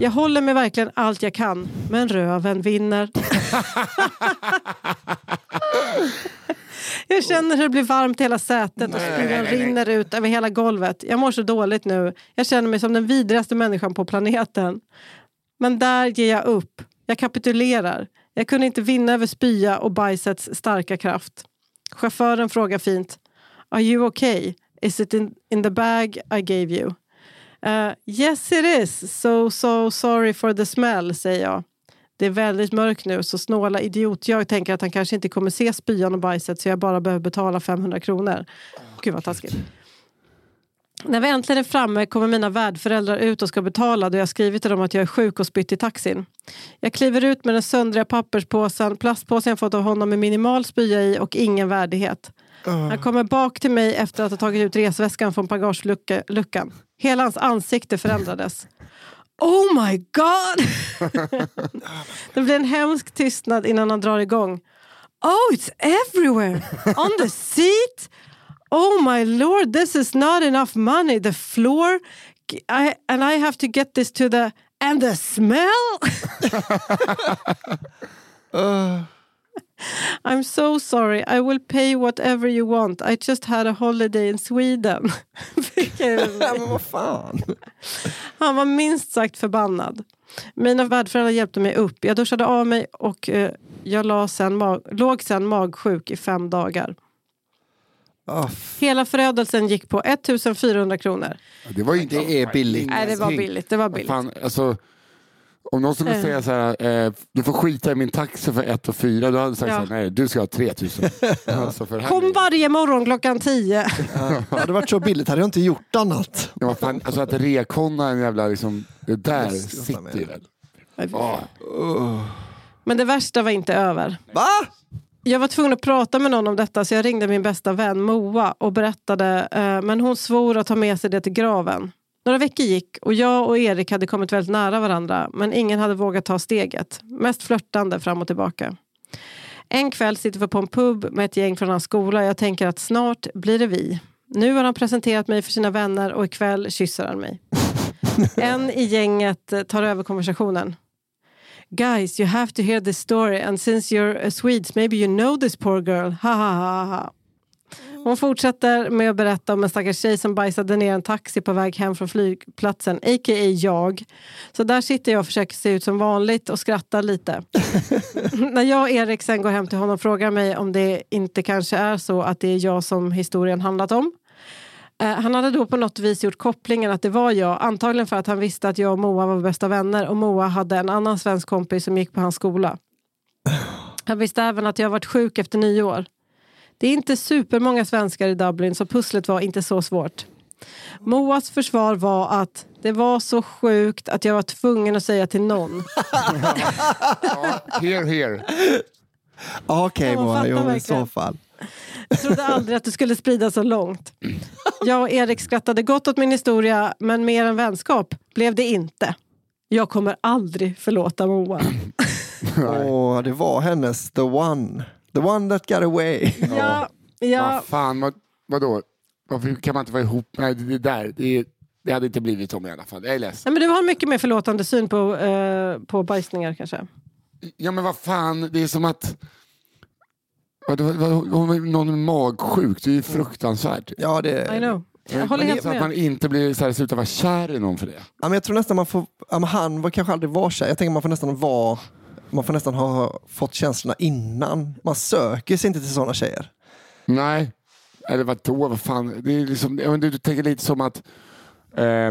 Jag håller med verkligen allt jag kan, men röven vinner. Jag känner hur det blir varmt i hela sätet och spyan rinner ut över hela golvet. Jag mår så dåligt nu. Jag känner mig som den vidrigaste människan på planeten. Men där ger jag upp. Jag kapitulerar. Jag kunde inte vinna över spya och bajsets starka kraft. Chauffören frågar fint. Are you okay? Is it in, in the bag I gave you? Uh, yes it is. So, so sorry for the smell, säger jag. Det är väldigt mörkt nu, så snåla idiot. Jag tänker att han kanske inte kommer se spyan och bajset så jag bara behöver betala 500 kronor. Gud vad taskigt. När vi äntligen är framme kommer mina värdföräldrar ut och ska betala då jag skrivit till dem att jag är sjuk och spytt i taxin. Jag kliver ut med den söndriga papperspåsen, plastpåsen jag fått av honom med minimal spya i och ingen värdighet. Han kommer bak till mig efter att ha tagit ut resväskan från bagageluckan. Hela hans ansikte förändrades. Oh my god! det blir en hemsk tystnad innan han drar igång. Oh, it's everywhere! On the seat! Oh my lord, this is not enough money. The floor, I, and I have to get this to the... And the smell! Uh, I'm so sorry. I will pay whatever you want. I just had a holiday in Sweden. men vad fan. Han var minst sagt förbannad. Mina värdföräldrar hjälpte mig upp. Jag duschade av mig och eh, jag la sen låg sen magsjuk i fem dagar. Ah, Hela förödelsen gick på 1400 kronor. Det var ju inte... Det är billigt. Nej, det var billigt. Det var billigt. Fan, alltså, om någon skulle Eh. säga så här, eh, du får skita i min taxi för 1 och 4, då hade jag sagt Ja. så här, nej du ska ha 3000. alltså, för det här Kom varje morgon klockan 10. hade det varit så billigt hade jag inte gjort annat. Ja, fan, alltså att rekonna en jävla, liksom, det där sitter ju väl. Ah. Men det värsta var inte över. Va? Jag var tvungen att prata med någon om detta så jag ringde min bästa vän Moa och berättade. Eh, men hon svor att ta med sig det till graven. Några veckor gick och jag och Erik hade kommit väldigt nära varandra men ingen hade vågat ta steget. Mest flörtande fram och tillbaka. En kväll sitter vi på en pub med ett gäng från hans skola och jag tänker att snart blir det vi. Nu har han presenterat mig för sina vänner och ikväll kysser han mig. En i gänget tar över konversationen. Guys, you have to hear this story and since you're uh, Swedes maybe you know this poor girl. Ha ha ha ha. Hon fortsätter med att berätta om en stackars tjej som bajsade ner en taxi på väg hem från flygplatsen, a.k.a. jag. Så där sitter jag och försöker se ut som vanligt och skrattar lite. När jag och Erik sen går hem till honom och frågar mig om det inte kanske är så att det är jag som historien handlat om. Eh, Han hade då på något vis gjort kopplingen att det var jag, antagligen för att han visste att jag och Moa var bästa vänner och Moa hade en annan svensk kompis som gick på hans skola. Han visste även att jag varit sjuk efter nyår. Det är inte supermånga svenskar i Dublin så pusslet var inte så svårt. Moas försvar var att det var så sjukt att jag var tvungen att säga till någon. Ja, here, here. Okej Moa, jo, i så fall. Jag trodde aldrig att det skulle sprida så långt. Jag och Erik skrattade gott åt min historia, men mer än vänskap blev det inte. Jag kommer aldrig förlåta Moa. Åh, det var hennes the one. The one that got away. Ja, ja, Vad fan, vad, vadå? Varför kan man inte vara ihop? Nej, det där, det, det hade inte blivit som i alla fall. Jag är ledsen. Nej, men du har mycket mer förlåtande syn på, eh, på bajsningar kanske. Ja men vad fan, det är som att... Vad, vad, vad, om någon magsjuk, det är ju fruktansvärt. Ja, det, I know. Jag håller Men helt så att man med. inte blir så här, slutar vara kär i någon för det. Ja, men jag tror nästan man får, ja, men han var kanske aldrig var kär. Jag tänker man får nästan vara, man får nästan ha fått känslorna innan. Man söker sig inte till sådana tjejer. Nej, eller vadå, vad fan. Det är liksom, ja, men du, du tänker lite som att eh,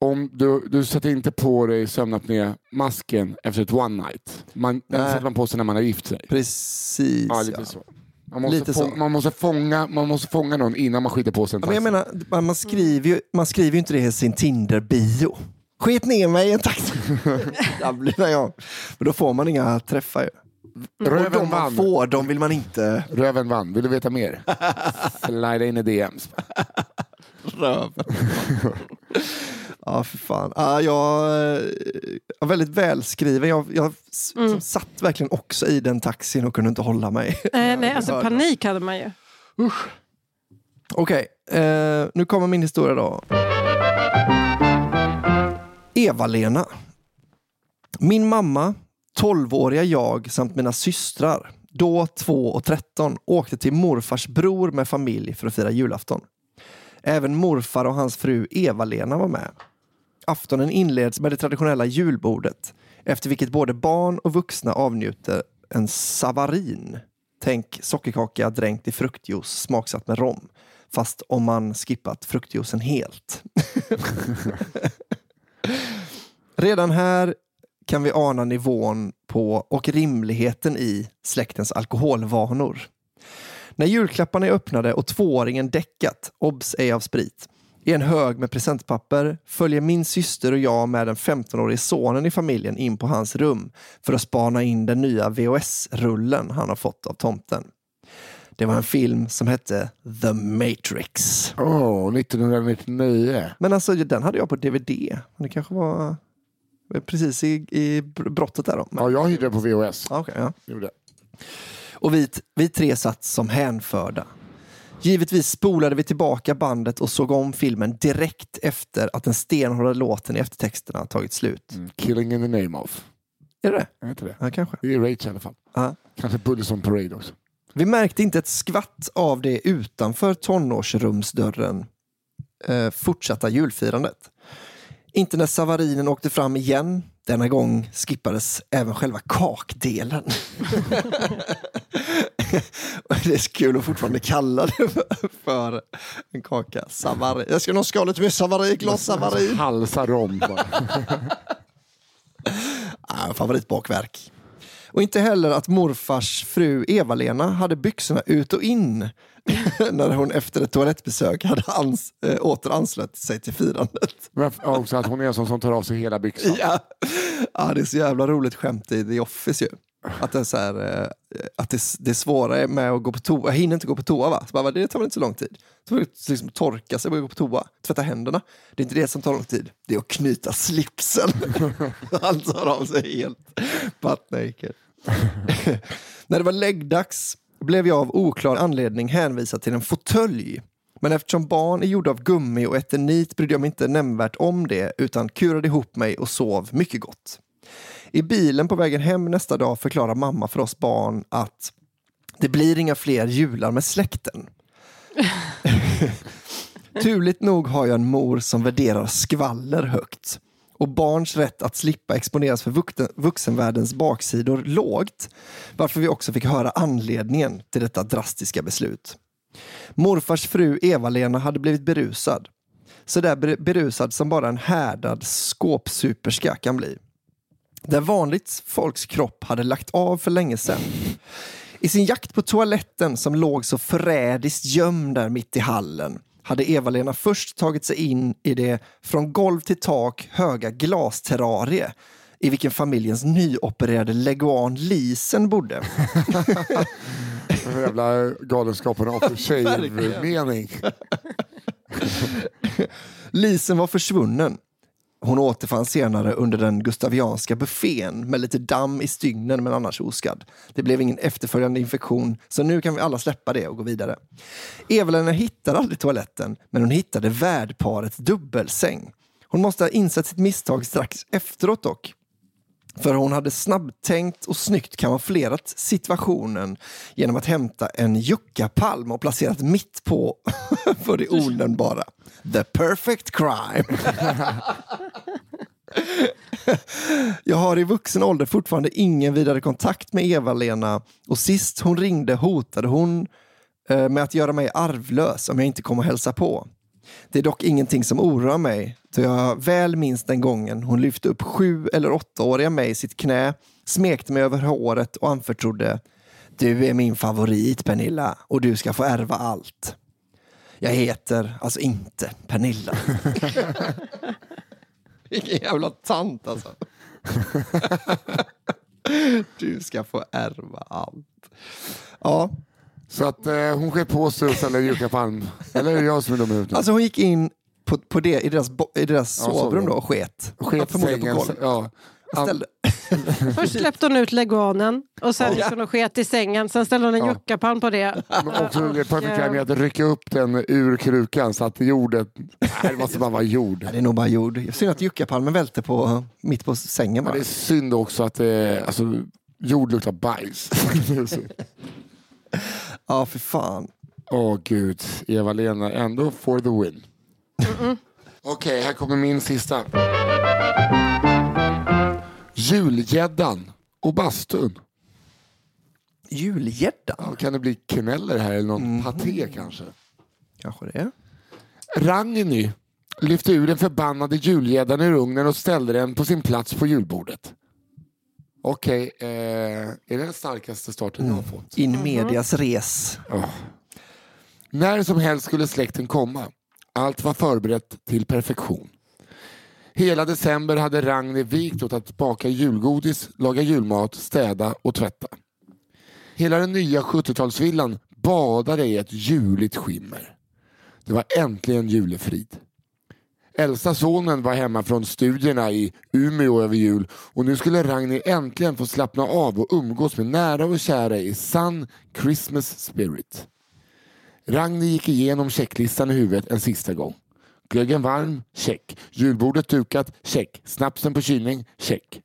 om du, du sätter inte på dig sömnapné-masken efter ett one night. Man, den sätter man på sig när man har gift sig. Precis. Ja, lite ja. så. Man måste, Lite få, så. Man, måste fånga, man måste fånga någon innan man skiter på sig en men jag menar, man- man skriver, ju, man skriver ju inte det i sin Tinder-bio. Skit ner mig i en taxi. Blir jag. Men då får man inga träffar ju. Och Röven de man vann. får, de vill man inte Röven vann. Vill du veta mer? Slida in i DMs. Röv. ja, för fan. Ja, jag eh, är väldigt välskriven. Jag, jag Mm. satt verkligen också i den taxin och kunde inte hålla mig. Eh, nej, alltså hörde. panik hade man ju. Okej, eh, nu kommer min historia då. Eva-Lena. Min mamma, 12-åriga jag samt mina systrar, då 2 och 13, åkte till morfars bror med familj för att fira julafton. Även morfar och hans fru Eva-Lena var med. Aftonen inleds med det traditionella julbordet. efter vilket både barn och vuxna avnjuter en savarin. Tänk sockerkaka dränkt i fruktjuice smaksatt med rom. Fast om man skippat fruktjuicen helt. Redan här kan vi ana nivån på och rimligheten i släktens alkoholvanor. När julklapparna är öppnade och tvååringen däckat, obs ej av sprit, i en hög med presentpapper följer min syster och jag med den 15-årige sonen i familjen in på hans rum för att spana in den nya VHS-rullen han har fått av tomten. Det var en film som hette The Matrix. Åh, 1999. Men alltså den hade jag på DVD. Det kanske var precis i, i brottet där då. Ja, jag hyrde den på VHS. okej, ja. Gjorde. Och vi, vi tre satt som hänförda. Givetvis spolade vi tillbaka bandet och såg om filmen direkt efter att den stenhårda låten i eftertexterna tagit slut. Mm. Killing in the name of. Är det det? Är inte det? Ja, kanske. Det är Rage i alla fall. Ja. Kanske Bullies on Parade också. Vi märkte inte ett skvatt av det utanför tonårsrumsdörren eh, fortsatta julfirandet. Inte när savarinen åkte fram igen. Denna gång skippades även själva kakdelen. Det är så kul att fortfarande kalla det för, en kaka. Savari. Jag ska nog skala lite mer savari, glas savari. Halsa rom bara. Ah, favoritbakverk. Och inte heller att morfars fru Eva-Lena hade byxorna ut och in när hon efter ett toalettbesök hade ans äh, åter anslöt sig till firandet. Men också att hon är en sån som tar av sig hela byxan. Ja. ja, det är så jävla roligt skämt i The Office ju. Att det är, så här, eh, att det, det är svårare med att gå på toa. Jag hinner inte gå på toa va? Så bara, det tar väl inte så lång tid. Så får du liksom, liksom torka sig och gå på toa. Tvätta händerna. Det är inte det som tar lång tid. Det är att knyta slipsen. Han tar av sig helt butt naked. När det var läggdags blev jag av oklar anledning hänvisad till en fåtölj. Men eftersom barn är gjorda av gummi och eternit brydde jag mig inte nämnvärt om det utan kurade ihop mig och sov mycket gott. I bilen på vägen hem nästa dag förklarar mamma för oss barn att det blir inga fler jular med släkten. Turligt nog har jag en mor som värderar skvaller högt och barns rätt att slippa exponeras för vuxenvärldens baksidor lågt, varför vi också fick höra anledningen till detta drastiska beslut. Morfars fru Eva-Lena hade blivit berusad. Så där ber- berusad som bara en härdad skåpsuperska kan bli. Där vanligt folks kropp hade lagt av för länge sedan. I sin jakt på toaletten som låg så förrädiskt gömd där mitt i hallen hade Eva-Lena först tagit sig in i det från golv till tak höga glasterrarie i vilken familjens nyopererade leguan Lisen bodde. Den jävla galenskapen after shave-mening. Lisen var försvunnen. Hon återfanns senare under den gustavianska buffén med lite damm i stygnen men annars oskadd. Det blev ingen efterföljande infektion så nu kan vi alla släppa det och gå vidare. Eva-Lena hittade aldrig toaletten men hon hittade värdparets dubbelsäng. Hon måste ha insett sitt misstag strax efteråt dock. För hon hade snabbtänkt och snyggt kamouflerat situationen genom att hämta en juckapalm och placerat mitt på för det onämnbara. The perfect crime. Jag har i vuxen ålder fortfarande ingen vidare kontakt med Eva-Lena och sist hon ringde hotade hon eh, med att göra mig arvlös om jag inte kom och hälsa på. Det är dock ingenting som oroar mig, då jag väl minns den gången hon lyfte upp sju eller åttaåriga mig i sitt knä, smekte mig över håret och anförtrodde Du är min favorit Pernilla och du ska få ärva allt. Jag heter alltså inte Pernilla. Vilken jävla tant alltså. du ska få ärva allt. Ja, så att eh, hon sker på sig och ställer julklappar. Eller är det jag som är dum i huvudet? alltså hon gick in på, på det, i deras, bo- i deras Ja, sovrum sovrum. då och sket. Sket Förmodligen sängen. på golvet. Ja. Ställde, Först släppte hon ut leguanen och sen gick hon och sket i sängen. Sen ställde hon en Ja. juckapalm på det. Men också det Och, perfekta eh, med att rycka upp den ur krukan så att jorden... Nej, det måste bara vara jord. Ja, det är nog bara jord. Synd att juckapalmen välte på, mitt på sängen Men bara. det är synd också att det, alltså, jord luktar bajs. Ja, för fan. Åh gud, Eva-Lena ändå for the win. Okej, här kommer min sista. julgäddan och bastun. Julgäddan? Ja, kan det bli kneller här eller någon paté kanske? Kanske det. Ragny lyfte ur den förbannade julgäddan ur ugnen och ställde den på sin plats på julbordet. Okej, eh, är det den starkaste starten jag har fått? In medias res. När som helst skulle släkten komma. Allt var förberett till perfektion. Hela december hade Ragni vikt åt att baka julgodis, laga julmat, städa och tvätta. Hela den nya 70-talsvillan badade i ett juligt skimmer. Det var äntligen julefrid. Äldsta sonen var hemma från studierna i Umeå över jul och nu skulle Ragni äntligen få slappna av och umgås med nära och kära i sann Christmas spirit. Ragni gick igenom checklistan i huvudet en sista gång. Glöggen varm? Check. Julbordet dukat? Check. Snapsen på kylning? Check.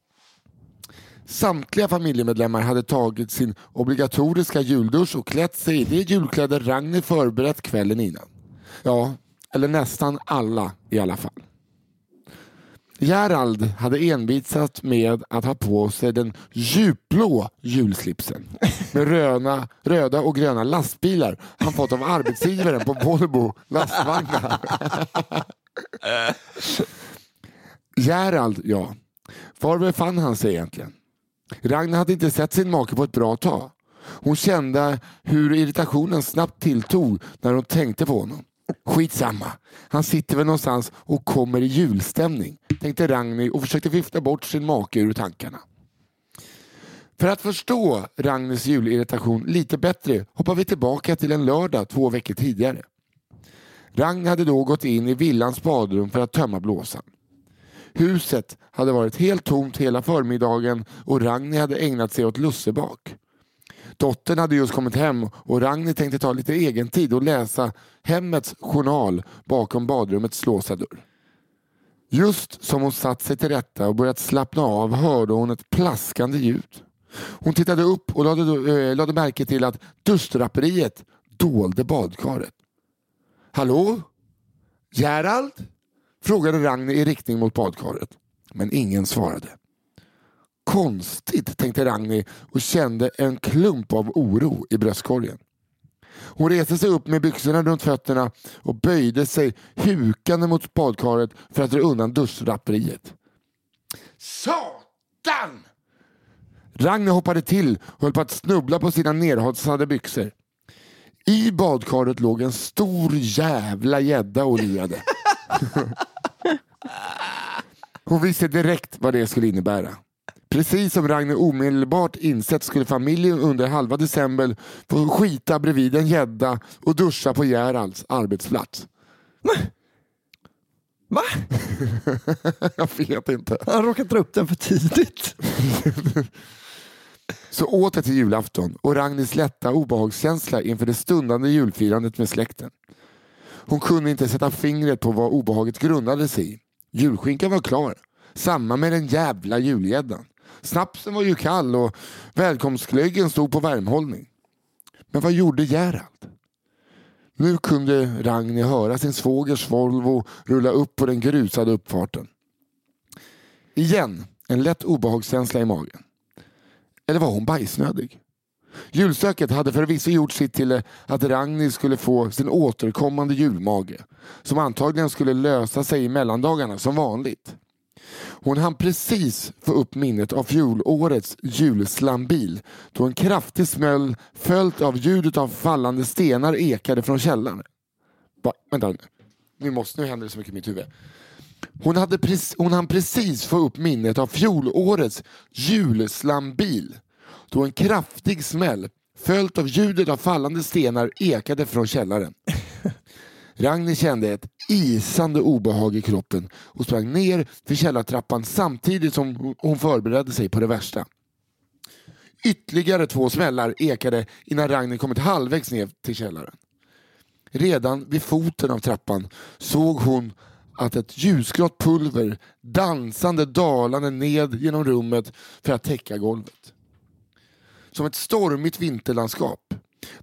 Samtliga familjemedlemmar hade tagit sin obligatoriska juldusch och klätt sig i de julkläder Ragni förberett kvällen innan. Ja, eller nästan alla i alla fall. Gerald hade envisat med att ha på sig den djupblå julslipsen med röna, röda och gröna lastbilar han fått av arbetsgivaren på Volvo lastvagnar. Gerald, ja. Var befann han sig egentligen? Ragnar hade inte sett sin make på ett bra tag. Hon kände hur irritationen snabbt tilltog när hon tänkte på honom. Skitsamma, han sitter väl någonstans och kommer i julstämning, tänkte Ragni och försökte vifta bort sin make ur tankarna. För att förstå Ragnis julirritation lite bättre hoppar vi tillbaka till en lördag två veckor tidigare. Ragn hade då gått in i villans badrum för att tömma blåsan. Huset hade varit helt tomt hela förmiddagen och Ragni hade ägnat sig åt lussebak. Dottern hade just kommit hem och Ragnhild tänkte ta lite egen tid och läsa hemmets journal bakom badrummets låsta dörr. Just som hon satt sig till rätta och börjat slappna av hörde hon ett plaskande ljud. Hon tittade upp och lade, äh, lade märke till att duschdraperiet dolde badkaret. Hallå? Gerald? Frågade Ragnar i riktning mot badkaret. Men ingen svarade. Konstigt, tänkte Ragni och kände en klump av oro i bröstkorgen. Hon reste sig upp med byxorna runt fötterna och böjde sig hukande mot badkaret för att dra undan duschdraperiet. Satan! Ragni hoppade till och höll på att snubbla på sina nerhalsade byxor. I badkaret låg en stor jävla gädda och liade. Hon visste direkt vad det skulle innebära. Precis som Ragnar omedelbart insett skulle familjen under halva december få skita bredvid en gädda och duscha på Geralds arbetsplats. Va? Jag vet inte. Han råkat dra upp den för tidigt. Så åter till julafton och Ragnis lätta obehagskänsla inför det stundande julfirandet med släkten. Hon kunde inte sätta fingret på vad obehaget grundade sig i. Julskinkan var klar. Samma med den jävla julgäddan. Snapsen var ju kall och välkomstglöggen stod på värmhållning. Men vad gjorde Gerald? Nu kunde Ragni höra sin svågers Volvo rulla upp på den grusade uppfarten. Igen en lätt obehagskänsla i magen. Eller var hon bajsnödig? Julstöket hade förvisso gjort sitt till att Ragnhild skulle få sin återkommande julmage som antagligen skulle lösa sig i mellandagarna som vanligt. Hon hann precis få upp minnet av fjolårets julslambil då en kraftig smäll följt av ljudet av fallande stenar ekade från källaren. Va? Vänta nu. Nu, måste, nu händer det så mycket i mitt huvud. Hon, hade precis, hon hann precis få upp minnet av fjolårets julslambil då en kraftig smäll följt av ljudet av fallande stenar ekade från källaren. Ragnhild kände ett isande obehag i kroppen och sprang ner för källartrappan samtidigt som hon förberedde sig på det värsta. Ytterligare två smällar ekade innan Ragnhild kommit halvvägs ner till källaren. Redan vid foten av trappan såg hon att ett ljusgrått pulver dansande dalande ned genom rummet för att täcka golvet. Som ett stormigt vinterlandskap.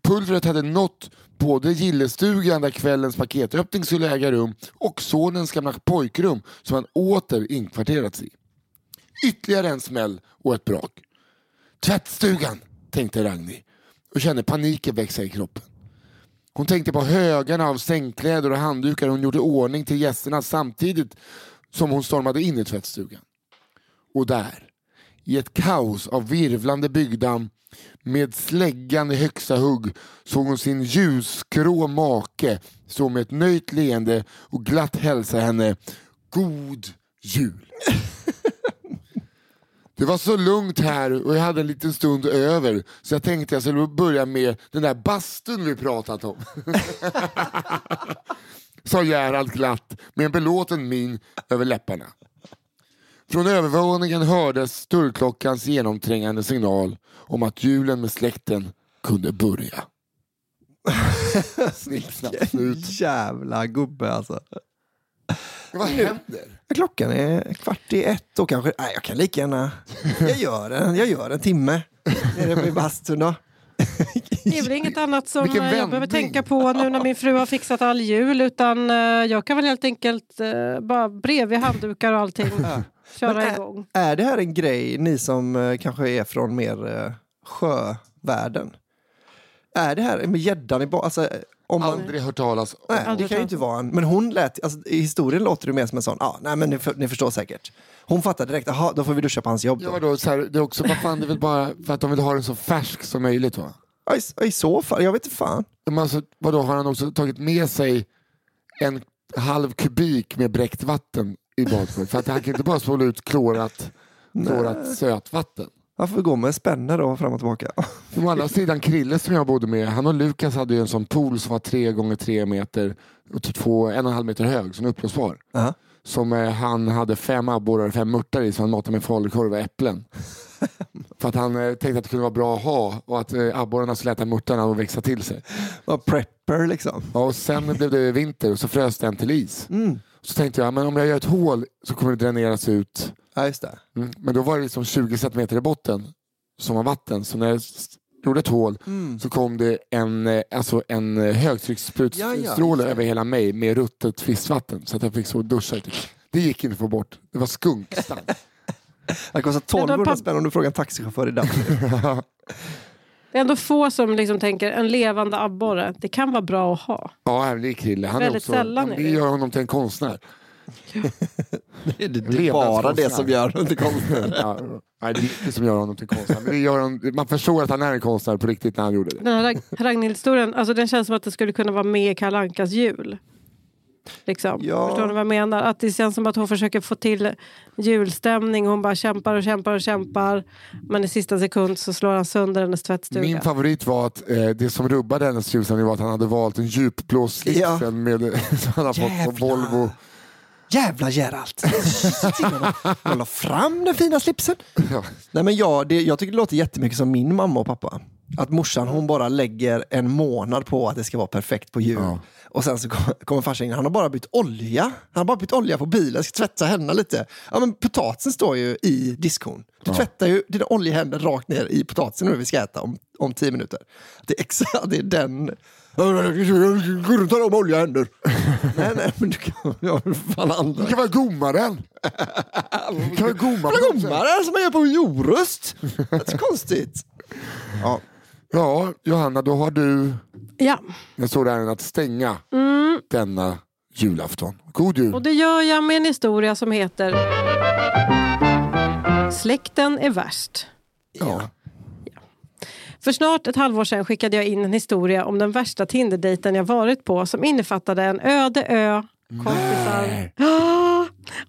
Pulvret hade nått både gillestugan där kvällens paketöppning skulle äga rum och sonens gamla pojkrum som han åter inkvarterats i. Ytterligare en smäll och ett brak. Tvättstugan, tänkte Ragnhild och kände paniken växa i kroppen. Hon tänkte på högarna av sängkläder och handdukar hon gjorde ordning till gästerna samtidigt som hon stormade in i tvättstugan. Och där, i ett kaos av virvlande byggdamm med släggan i högsta hugg såg hon sin ljusgrå make stå med ett nöjt leende och glatt hälsa henne God Jul. Det var så lugnt här och jag hade en liten stund över så jag tänkte jag skulle börja med den där bastun vi pratat om. Sa Gerhard glatt med en belåten min över läpparna. Från övervåningen hördes dörrklockans genomträngande signal om att julen med släkten kunde börja. Slut. Jävla gubbe alltså. Vad händer? Klockan är kvart i ett och kanske, nej jag kan lika gärna, jag gör en, jag gör en timme nere i bastun då. Det är väl inget annat som Vilken eh, jag behöver tänka på nu när min fru har fixat all jul. Utan eh, jag kan väl helt enkelt eh, bara bredvid handdukar och allting köra äh, igång. Är det här en grej, ni som eh, kanske är från mer eh, sjövärlden? Är det här med gäddan i ba- alltså, om man, Aldrig hört talas om. Nej, det kan ju inte vara en... Men hon lät, alltså, i historien låter det mer som en sån, ja, nej men ni, för, ni förstår säkert. Hon fattade direkt, jaha, då får vi duscha på hans jobb då. Ja, vadå, så här, det är också, vad fan, det är väl bara för att de vill ha den så färsk som möjligt va? Ja, i, I så fall, jag vet inte fan. Men alltså, vadå, har han också tagit med sig en halv kubik med bräckt vatten i badkaret? För att han kan inte bara spola ut klorat, klorat sötvatten. Varför gå med spänner då fram och tillbaka? Å andra sidan Krille som jag bodde med, han och Lukas hade ju en sån pool som var tre gånger tre meter och typ två, en och en halv meter hög, som uppblåsbar. Ja. Som eh, han hade fem abborrar och fem mörtar i så han matade med falukorv och äpplen. För att han eh, tänkte att det kunde vara bra att ha och att eh, abborrarna skulle äta mörtarna och växa till sig. Var prepper liksom. Ja, och sen blev det vinter och så frös den till is. Mm. Så tänkte jag, men om jag gör ett hål så kommer det dräneras ut. Ja, just det. Mm. Men då var det liksom 20 centimeter i botten som var vatten. Så när jag gjorde ett hål Mm. så kom det en, eh, alltså en eh, Ja, ja, högtryckssprutsstråle just det. över hela mig med ruttet fiskvatten. Så att jag fick så duscha. Typ. Det gick inte att få bort. Det var skunkstank. Det kostar Men 1200 de- spänn om du frågar en taxichaufför i Dublin. Det är ändå få som liksom tänker en levande abborre, det kan vara bra att ha. ja, det är Krille. Han är Väldigt också, sällan det är det. gör honom till en konstnär. det är bara det som gör det till konstnär. Ja, nej, det är mycket som gör honom till konstnär. Men det gör honom, man förstår att han är en konstnär på riktigt när han gjorde det. Den här Rag- Ragnhild-historien, alltså den känns som att det skulle kunna vara med i Kalle Ankas jul. Liksom. Ja. Förstår ni vad jag menar? Att det känns som att hon försöker få till julstämning. Hon bara kämpar och kämpar och kämpar. Men i sista sekund så slår han sönder hennes tvättstuga. Min favorit var att eh, det som rubbade hennes ljusning var att han hade valt en djupblå slips Ja. med, som han har fått på Volvo. Jävla Geralt! Jag la fram den fina slipsen. Ja. Nej, men jag, det, jag tycker det låter jättemycket som min mamma och pappa. Att morsan hon bara lägger en månad på att det ska vara perfekt på jul. Ja. Och sen så kom- kommer farsan in, han har bara bytt olja. Han har bara bytt olja på bilen, ska tvätta händerna lite. Ja men potatisen står ju i diskon. Du tvättar ju dina oljehänder rakt ner i potatisen nu vi ska äta om, om tio minuter. Det är exakt, det är den... Går du ta om oljehänder? nej, nej, men du kan... Ja, fan andra. Det kan vara gommaren. Det kan vara gommaren. Blommare som man gör på joröst. Det är konstigt. Ja. Ja, Johanna, då har du Ja, en stor ärende att stänga denna julafton. God jul. och det gör jag med en historia som heter Släkten är värst. Ja. För snart ett halvår sedan skickade jag in en historia om den värsta Tinder-dejten jag varit på som innefattade en öde ö, kompisar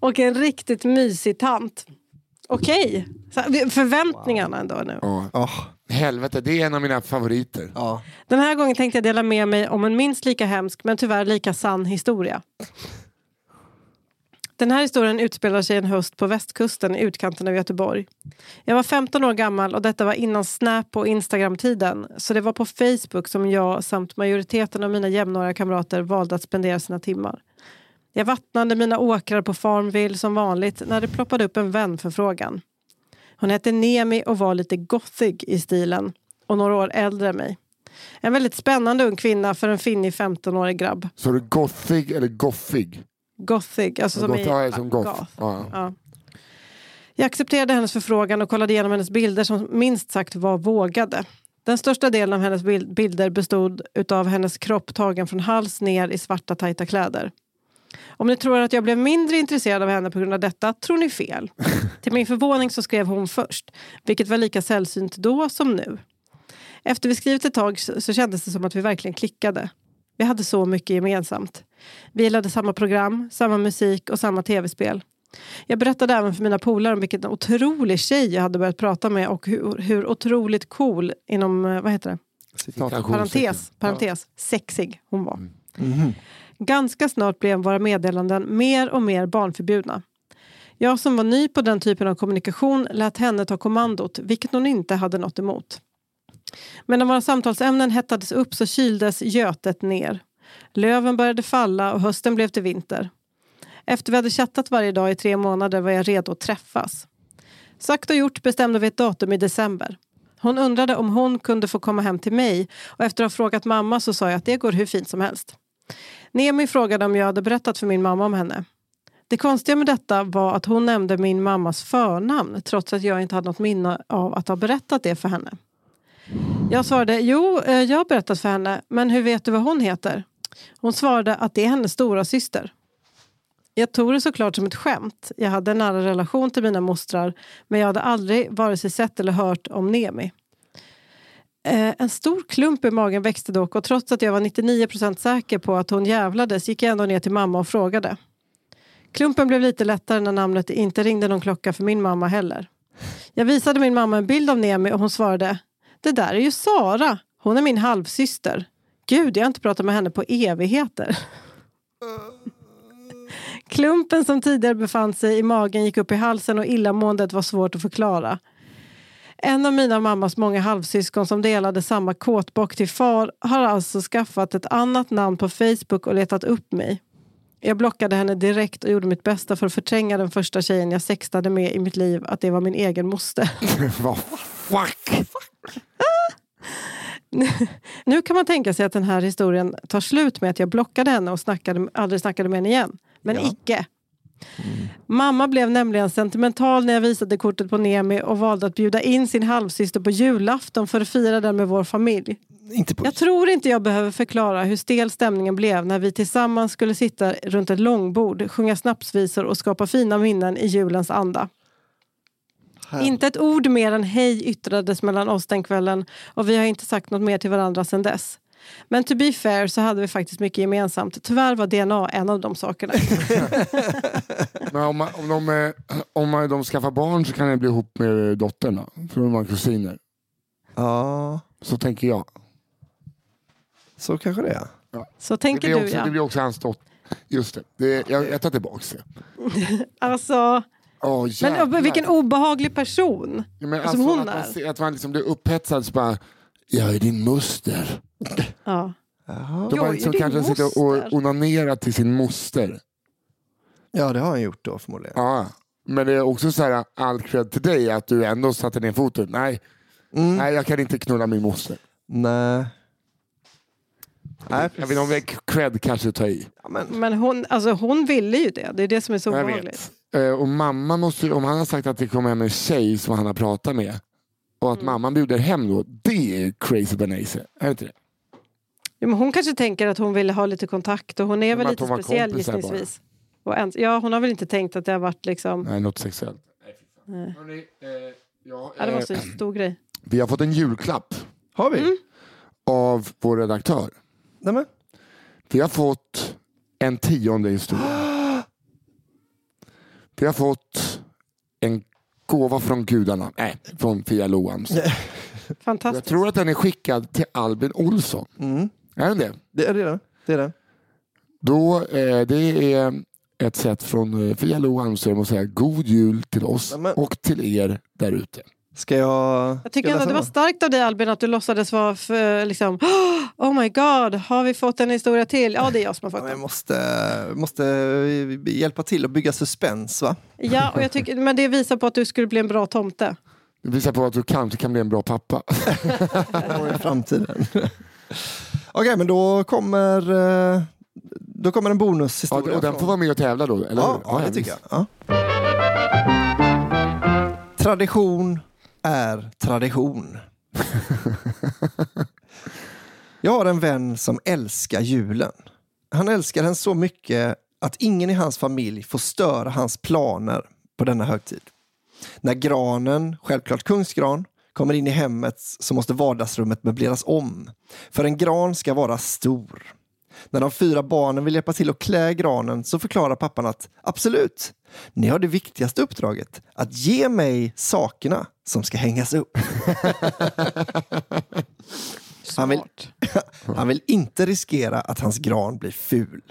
och en riktigt mysig tant. Okej, Så, förväntningarna ändå nu. Ja. Oh, Helvete, det är en av mina favoriter. ja. Den här gången tänkte jag dela med mig om en minst lika hemsk men tyvärr lika sann historia. Den här historien utspelar sig en höst på västkusten i utkanten av Göteborg. Jag var 15 år gammal och detta var innan Snap och Instagram-tiden. Så det var på Facebook som jag samt majoriteten av mina jämnåriga kamrater valde att spendera sina timmar. Jag vattnade mina åkrar på Farmville som vanligt när det ploppade upp en vän för frågan. Hon hette Nemi och var lite gothig i stilen och några år äldre än mig. En väldigt spännande ung kvinna för en finnig 15-årig grabb. Så är det gothig eller goffig? Gothig, alltså som Goth, i... ja, som goth. goth. Ja. Ja. Jag accepterade hennes förfrågan och kollade igenom hennes bilder som minst sagt var vågade. Den största delen av hennes bilder bestod av hennes kropp tagen från hals ner i svarta tajta kläder. Om ni tror att jag blev mindre intresserad av henne på grund av detta tror ni fel. Till min förvåning så skrev hon först, vilket var lika sällsynt då som nu. Efter vi skrivit ett tag så kändes det som att vi verkligen klickade. Vi hade så mycket gemensamt. Vi gillade samma program, samma musik och samma tv-spel. Jag berättade även för mina polare om vilken otrolig tjej jag hade börjat prata med och hur, hur otroligt cool, inom eh, vad heter det? Parentes, parentes, sexig hon var. Mm. Ganska snart blev våra meddelanden mer och mer barnförbjudna. Jag som var ny på den typen av kommunikation lät henne ta kommandot, vilket hon inte hade något emot. Men när våra samtalsämnen hettades upp så kyldes götet ner. Löven började falla och hösten blev till vinter. Efter vi hade chattat varje dag i tre månader var jag redo att träffas. Sagt och gjort bestämde vi ett datum i december. Hon undrade om hon kunde få komma hem till mig och efter att ha frågat mamma så sa jag att det går hur fint som helst. Nemi frågade om jag hade berättat för min mamma om henne. Det konstiga med detta var att hon nämnde min mammas förnamn trots att jag inte hade något minne av att ha berättat det för henne. Jag svarade, jo, eh, jag har berättat för henne, men hur vet du vad hon heter? Hon svarade att det är hennes stora syster. Jag tog det såklart som ett skämt. Jag hade en nära relation till mina mostrar men jag hade aldrig vare sig sett eller hört om Nemi. Eh, en stor klump i magen växte dock och trots att jag var 99% säker på att hon jävlades gick jag ändå ner till mamma och frågade. Klumpen blev lite lättare när namnet inte ringde någon klocka för min mamma heller. Jag visade min mamma en bild av Nemi och hon svarade Det där är ju Sara. Hon är min halvsyster. Gud, jag har inte pratat med henne på evigheter. Klumpen som tidigare befann sig i magen gick upp i halsen och illamåendet var svårt att förklara. En av mina mammas många halvsyskon som delade samma kåtbock till far har alltså skaffat ett annat namn på Facebook och letat upp mig. Jag blockade henne direkt och gjorde mitt bästa för att förtränga den första tjejen jag sextade med i mitt liv att det var min egen moster. Vad fuck? nu kan man tänka sig att den här historien tar slut med att jag blockade henne och snackade, aldrig snackade med henne igen. Men ja. icke. Mm. Mamma blev nämligen sentimental när jag visade kortet på Nemi och valde att bjuda in sin halvsyster på julafton för att fira den med vår familj. På... Jag tror inte jag behöver förklara hur stel stämningen blev när vi tillsammans skulle sitta runt ett långbord, sjunga snapsvisor och skapa fina minnen i julens anda. Här. Inte ett ord mer än hej yttrades mellan oss den kvällen och vi har inte sagt något mer till varandra sedan dess. Men to be fair så hade vi faktiskt mycket gemensamt. Tyvärr var DNA en av de sakerna. Men om, man, om, de, om man, de skaffar barn så kan de bli ihop med dottern För de har kusiner. Ja. Så tänker jag. Så kanske det är. Ja. Så tänker du också, ja. Det blir också hans dotter. Just det, det jag, jag tar tillbaka det. alltså... Oh, men vilken obehaglig person ja, men alltså, hon att är. Man, att man liksom blir upphetsad så bara, jag är din muster. Ja. De har liksom kanske suttit och onanerat till sin moster. Ja, det har han gjort då förmodligen. Ja. Men det är också så här, all cred till dig att du ändå satte ner foten. Nej, mm. nej jag kan inte knulla min moster. Nej. Nej, jag vet inte om cred kanske tar i. Ja, men men hon, alltså, hon ville ju det. Det är det som är så obehagligt. Eh, och mamma måste, om han har sagt att det kommer hem en tjej som han har pratat med och att mm. mamman bjuder hem då, det är crazy banaise. Är det inte det? Ja, men hon kanske tänker att hon vill ha lite kontakt och hon är väl lite speciell gissningsvis. Och ja, hon har väl inte tänkt att det har varit liksom... Nej, något sexuellt. Nej. Hörrni, eh, ja, ja, det måste vara en stor grej. Vi har fått en julklapp. Har vi? Mm. Av vår redaktör. Nämen. Vi har fått en tionde historia. Vi har fått en gåva från gudarna. Nej, från Fia. Fantastiskt. Jag tror att den är skickad till Albin Olsson. Mm. Är den det? Det är det. det, är det. Då, eh, det är ett sätt från eh, Fia Lo Almström att säga god jul till oss Men... och till er där ute. Ska jag... Jag tycker ändå det var starkt av dig Albin att du låtsades vara för, liksom, Oh my god, har vi fått en historia till? Ja, det är jag som har fått den. Jag måste, måste hjälpa till att bygga suspens va? Ja, och jag tycker, men det visar på att du skulle bli en bra tomte. Det visar på att du kanske kan bli en bra pappa. I framtiden. Okej, okay, men då kommer, eh, då kommer en bonushistoria. Ja, och den får vara med och tävla då? Eller? Ja, ja, det tycker jag. Ja. Tradition är tradition. Jag har en vän som älskar julen. Han älskar den så mycket att ingen i hans familj får störa hans planer på denna högtid. När granen, självklart kungsgran, kommer in i hemmet så måste vardagsrummet möbleras om. För en gran ska vara stor. När de fyra barnen vill hjälpa till att klä granen så förklarar pappan att absolut, ni har det viktigaste uppdraget, att ge mig sakerna som ska hängas upp. Han vill, han vill inte riskera att hans gran blir ful.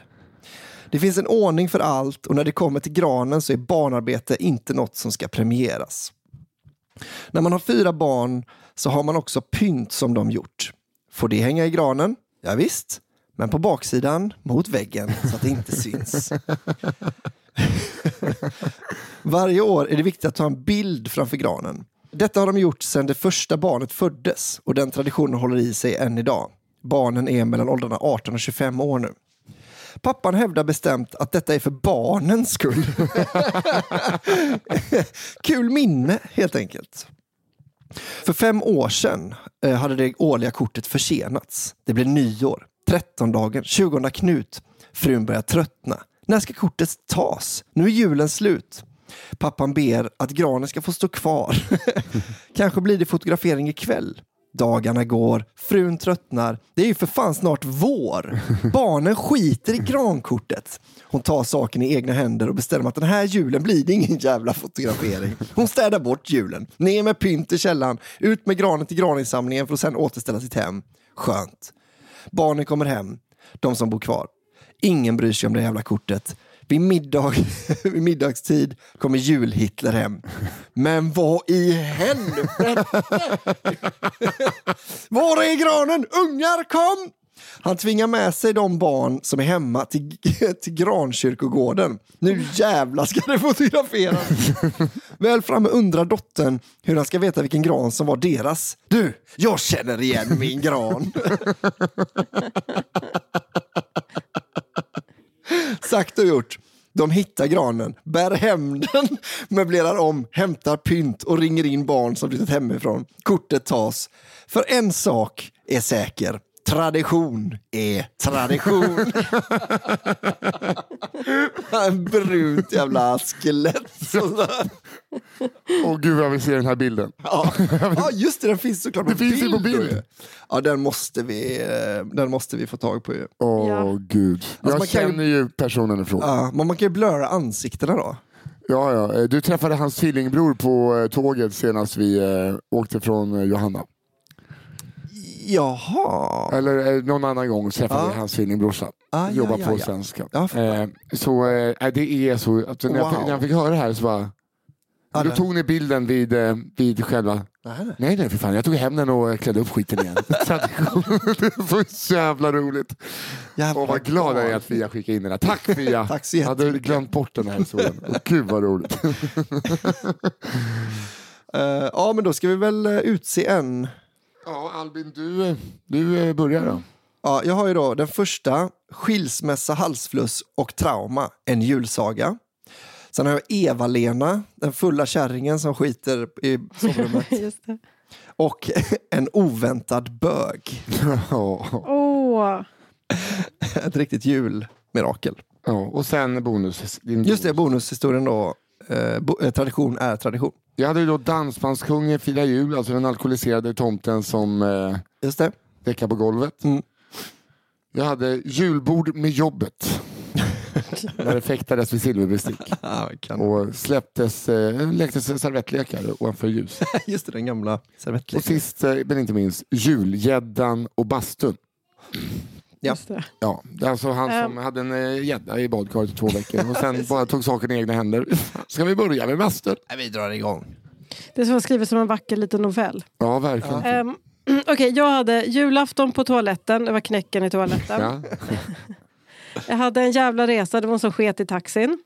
Det finns en ordning för allt och när det kommer till granen så är barnarbete inte något som ska premieras. När man har fyra barn så har man också pynt som de gjort. Får det hänga i granen? Ja, visst. men på baksidan mot väggen så att det inte syns. Varje år är det viktigt att ta en bild framför granen. Detta har de gjort sedan det första barnet föddes och den traditionen håller i sig än idag. Barnen är mellan åldrarna 18 och 25 år nu. Pappan hävdar bestämt att detta är för barnens skull. Kul minne, helt enkelt. För fem år sedan eh, hade det årliga kortet försenats. Det blev nyår, 13-dagen, 20 Knut. Frun börjar tröttna. När ska kortet tas? Nu är julen slut. Pappan ber att granen ska få stå kvar. Kanske blir det fotografering ikväll. Dagarna går, frun tröttnar. Det är ju för fan snart vår. Barnen skiter i grankortet. Hon tar saken i egna händer och bestämmer att den här julen blir det ingen jävla fotografering. Hon städar bort julen. Ner med pynt i källaren, ut med granen till graninsamlingen för att sen återställa sitt hem. Skönt. Barnen kommer hem, de som bor kvar. Ingen bryr sig om det jävla kortet. Vid, middag, vid middagstid kommer jul-Hitler hem. Men vad i helvete! Var är granen? Ungar, kom! Han tvingar med sig de barn som är hemma till, till grankyrkogården. Nu jävlar ska det fotograferas! Väl framme undrar dottern hur han ska veta vilken gran som var deras. Du, jag känner igen min gran! Sagt och gjort. De hittar granen, bär hem den, möblerar om, hämtar pynt och ringer in barn som flyttat hemifrån. Kortet tas. För en sak är säker. Tradition är tradition. en brunt jävla skelett. Åh gud vad vi ser den här bilden. Ja. ja, just det. Den finns såklart på Det finns ju på bild. bild. Ja, den måste vi, den måste vi få tag på. Åh Ja. gud. Jag man kan ju- känner ju personen ifrån. Ja, men man kan ju blurra ansiktena då. Ja, ja. Du träffade hans tvillingbror på eh, tåget senast vi eh, åkte från eh, Johanna. Jaha. Eller eh, någon annan gång träffade Ja. jag hans tvillingbrorsa. Ah, Jobbar ja, på ja. Svenskan. Ja, för- eh, så eh, det är så, att när, jag, Wow. fick- när jag fick höra det här så bara... Ja, då tog ni bilden vid, eh, vid själva... Nej, nej. För fan. Jag tog hem den och klädde upp skiten igen. Tradition. det är så jävla roligt. Jävlar, Åh, vad glad jag är att Fia skickade in den här. Tack Fia! Tack så Jag hade glömt bort den här historien. Och Gud vad roligt. Eh, ja, men då ska vi väl eh, utse en. Ja, Albin, du, du eh, börjar då. Ja, jag har ju då den första, Skilsmässa, halsfluss och trauma, en julsaga. Sen har jag Eva-Lena, den fulla kärringen som skiter i sovrummet. Just det. och en oväntad bög. Ja, Åh, Ett riktigt julmirakel. ja. Och sen bonus. Din Just det, bonushistorien då. Eh, eh, tradition är tradition. Jag hade ju då Dansbandskungen firar jul, alltså den alkoholiserade tomten som eh, Just det. däckar på golvet. Mm. Jag hade julbord med jobbet. när det fäktades vid silverbestick. Och släpptes, eh, lektes servettlekar ovanför ljus. Just det, den gamla Och servettleken. sist eh, men inte minst, julgäddan och bastun. Ja. just det. Ja, det är alltså han som hade en eh, gädda i badkaret i två veckor och sen bara tog saken i egna händer. Ska vi börja med bastun? Nej, vi drar igång. Det är som att skriva som en vacker liten novell. Ja, verkligen. Ehm, Okej, jag hade julafton på toaletten. Det var knäcken i toaletten. Ja. Jag hade en jävla resa. Det var någon som sket i taxin.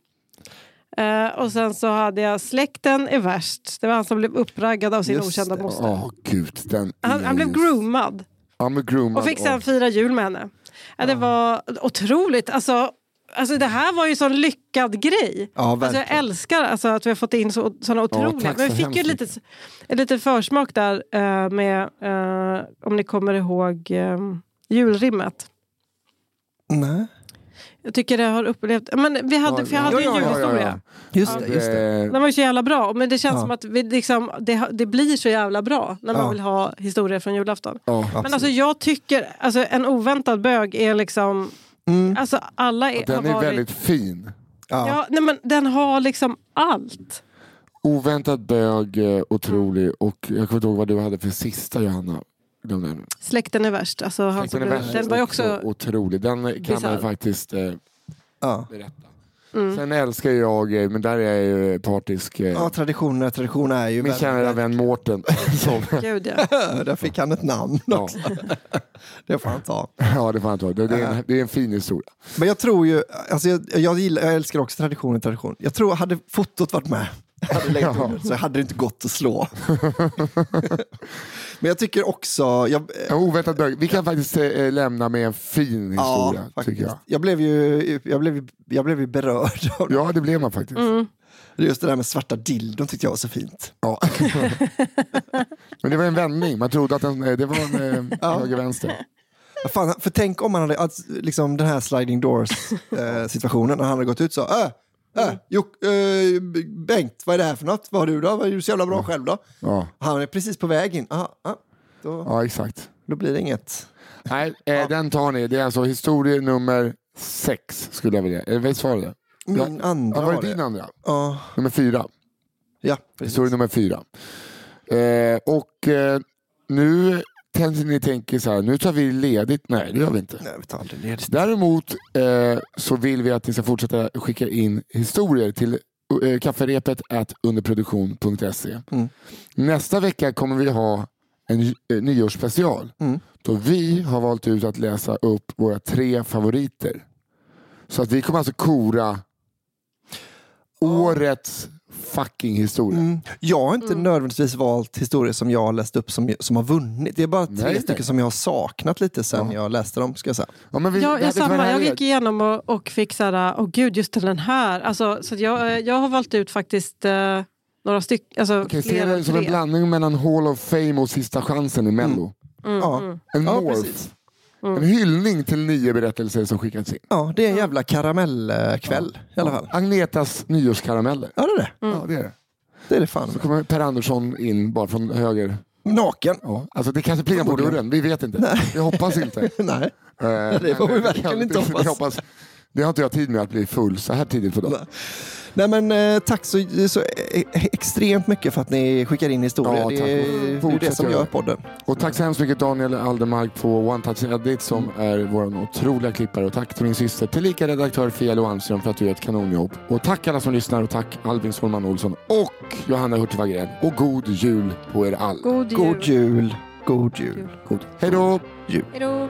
Eh, och sen så hade jag släkten är värst. Det var han som blev uppraggad av sin Just okända moster. Gud, den Han, han blev groomad Ja, groomad. och fick sen och- fira jul med henne. Ja, det var otroligt. Alltså, Alltså det här var ju sån lyckad grej. Ja, alltså jag älskar alltså, att vi har fått in så, såna otroliga. tack Men vi fick ju ett litet, ett litet försmak där eh, med, eh, om ni kommer ihåg, eh, julrimmet. Nej. Jag tycker det har upplevt... Men vi hade, Ja, för jag hade ja, ju en julhistoria. ja. Just det. Just det. Eh, Den var ju så jävla bra. Men det känns Ja. som att vi, liksom, det, det blir så jävla bra när man Ja. vill ha historier från julafton. Men alltså jag tycker, alltså en oväntad bög är liksom... Mm. Alltså alla är, Den har är varit, väldigt fin. Ja. Ja, nej, men den har liksom allt. Oväntad bög, eh, otrolig och jag kommer inte ihåg vad du hade för sista Johanna. Glöm den. Släkten är värst. Alltså, han som Den, blev, den var också... otrolig. Den kan man faktiskt eh, Ja. berätta. Mm. Sen älskar jag, eh, men där är jag ju partisk, eh, ja, traditioner, tradition är ju min kära vän Mårten. som, Gud, ja. Där fick han ett namn ja, också. Det får han ta. ja, det får han ta. Det, det, är en, det är en fin historia. Men jag tror ju, alltså jag, jag, gillar, jag älskar också tradition och tradition. Jag tror, hade fotot varit med hade Ja. under, så hade det inte gått att slå. Men jag tycker också, jag, En oväntad bög. Vi kan faktiskt eh, lämna med en fin ja, historia, faktiskt. tycker jag. Jag blev ju, jag blev, ju- jag blev ju berörd av det. Ja, det blev man faktiskt. Mm. Just det där med svarta dildon tyckte jag var så fint. Ja. men det var en vändning. Man trodde att den, eh, det var en eh, Ja. höger-vänster. Fan, för tänk om man hade, att, liksom den här sliding doors eh, situationen, när han hade gått ut så, äh, äh, Jok, eh, Bengt, vad är det här för något? Vad har du då? Vad är du så jävla bra själv då? Ja, Han är precis på väg in. Aha, ah, då, ja exakt. då blir det inget. Nej, eh, den tar ni. Det är alltså historia nummer sex, skulle jag vilja. Eller vad svarade det? Min andra Ja, var var det det. din andra? Ja, Nummer fyra. ja precis. Historia nummer fyra. Eh, och eh, nu kanske ni tänker så här, nu tar vi ledigt. Nej, det gör vi inte. Nej, vi tar aldrig ledigt. Däremot eh, så vill vi att ni ska fortsätta skicka in historier till eh, kafferepet at underproduktion.se. Mm. Nästa vecka kommer vi ha en eh, nyårsspecial Mm. då vi har valt ut att läsa upp våra tre favoriter. Så att vi kommer alltså kora årets fucking historia. Mm. Jag har inte nödvändigtvis valt historier som jag har läst upp som, som har vunnit. Det är bara tre Nej, stycken som jag har saknat lite sen Ja. jag läste dem. Ska jag säga. Ja, men vi, Jag, jag, samma, jag gick igenom och, och fick så här, åh gud, just den här. Alltså, så jag, jag har valt ut faktiskt eh, några stycken, alltså Okej, se fler det som en blandning mellan Hall of Fame och Sista chansen i Mello. Mm, Ja. mm. En Ja, morph. Precis. En hyllning till nio berättelser som skickats in. Ja, det är en jävla karamellkväll i alla fall. Agnetas nyårskarameller. Ja, det är det. Ja, det är det. Det är det fan. Så kommer Per Andersson in bara från höger. Naken. Ja. Alltså det kanske plingar på dörren, vi vet inte. Vi hoppas inte. Nej. Eh, Det får vi verkligen kan- inte vi hoppas. hoppas. Det har inte jag tid med att bli full så här tidigt på dagen. Nej men eh, tack så, så eh, extremt mycket för att ni skickar in historier. Ja, det, tack. är, det är det Fortsätt som gör podden. Och tack så hemskt mycket Daniel Aldermark på One Touch Edit som är vår otroliga klippare. Och tack till min syster, tillika redaktör Fia Loanström för att du gör ett kanonjobb. Och tack alla som lyssnar och tack Albin Solman Olsson och Johanna Hurtig Wagrell. Och god jul på er alla. God jul. God jul. God jul. God. Hej då! Hej då.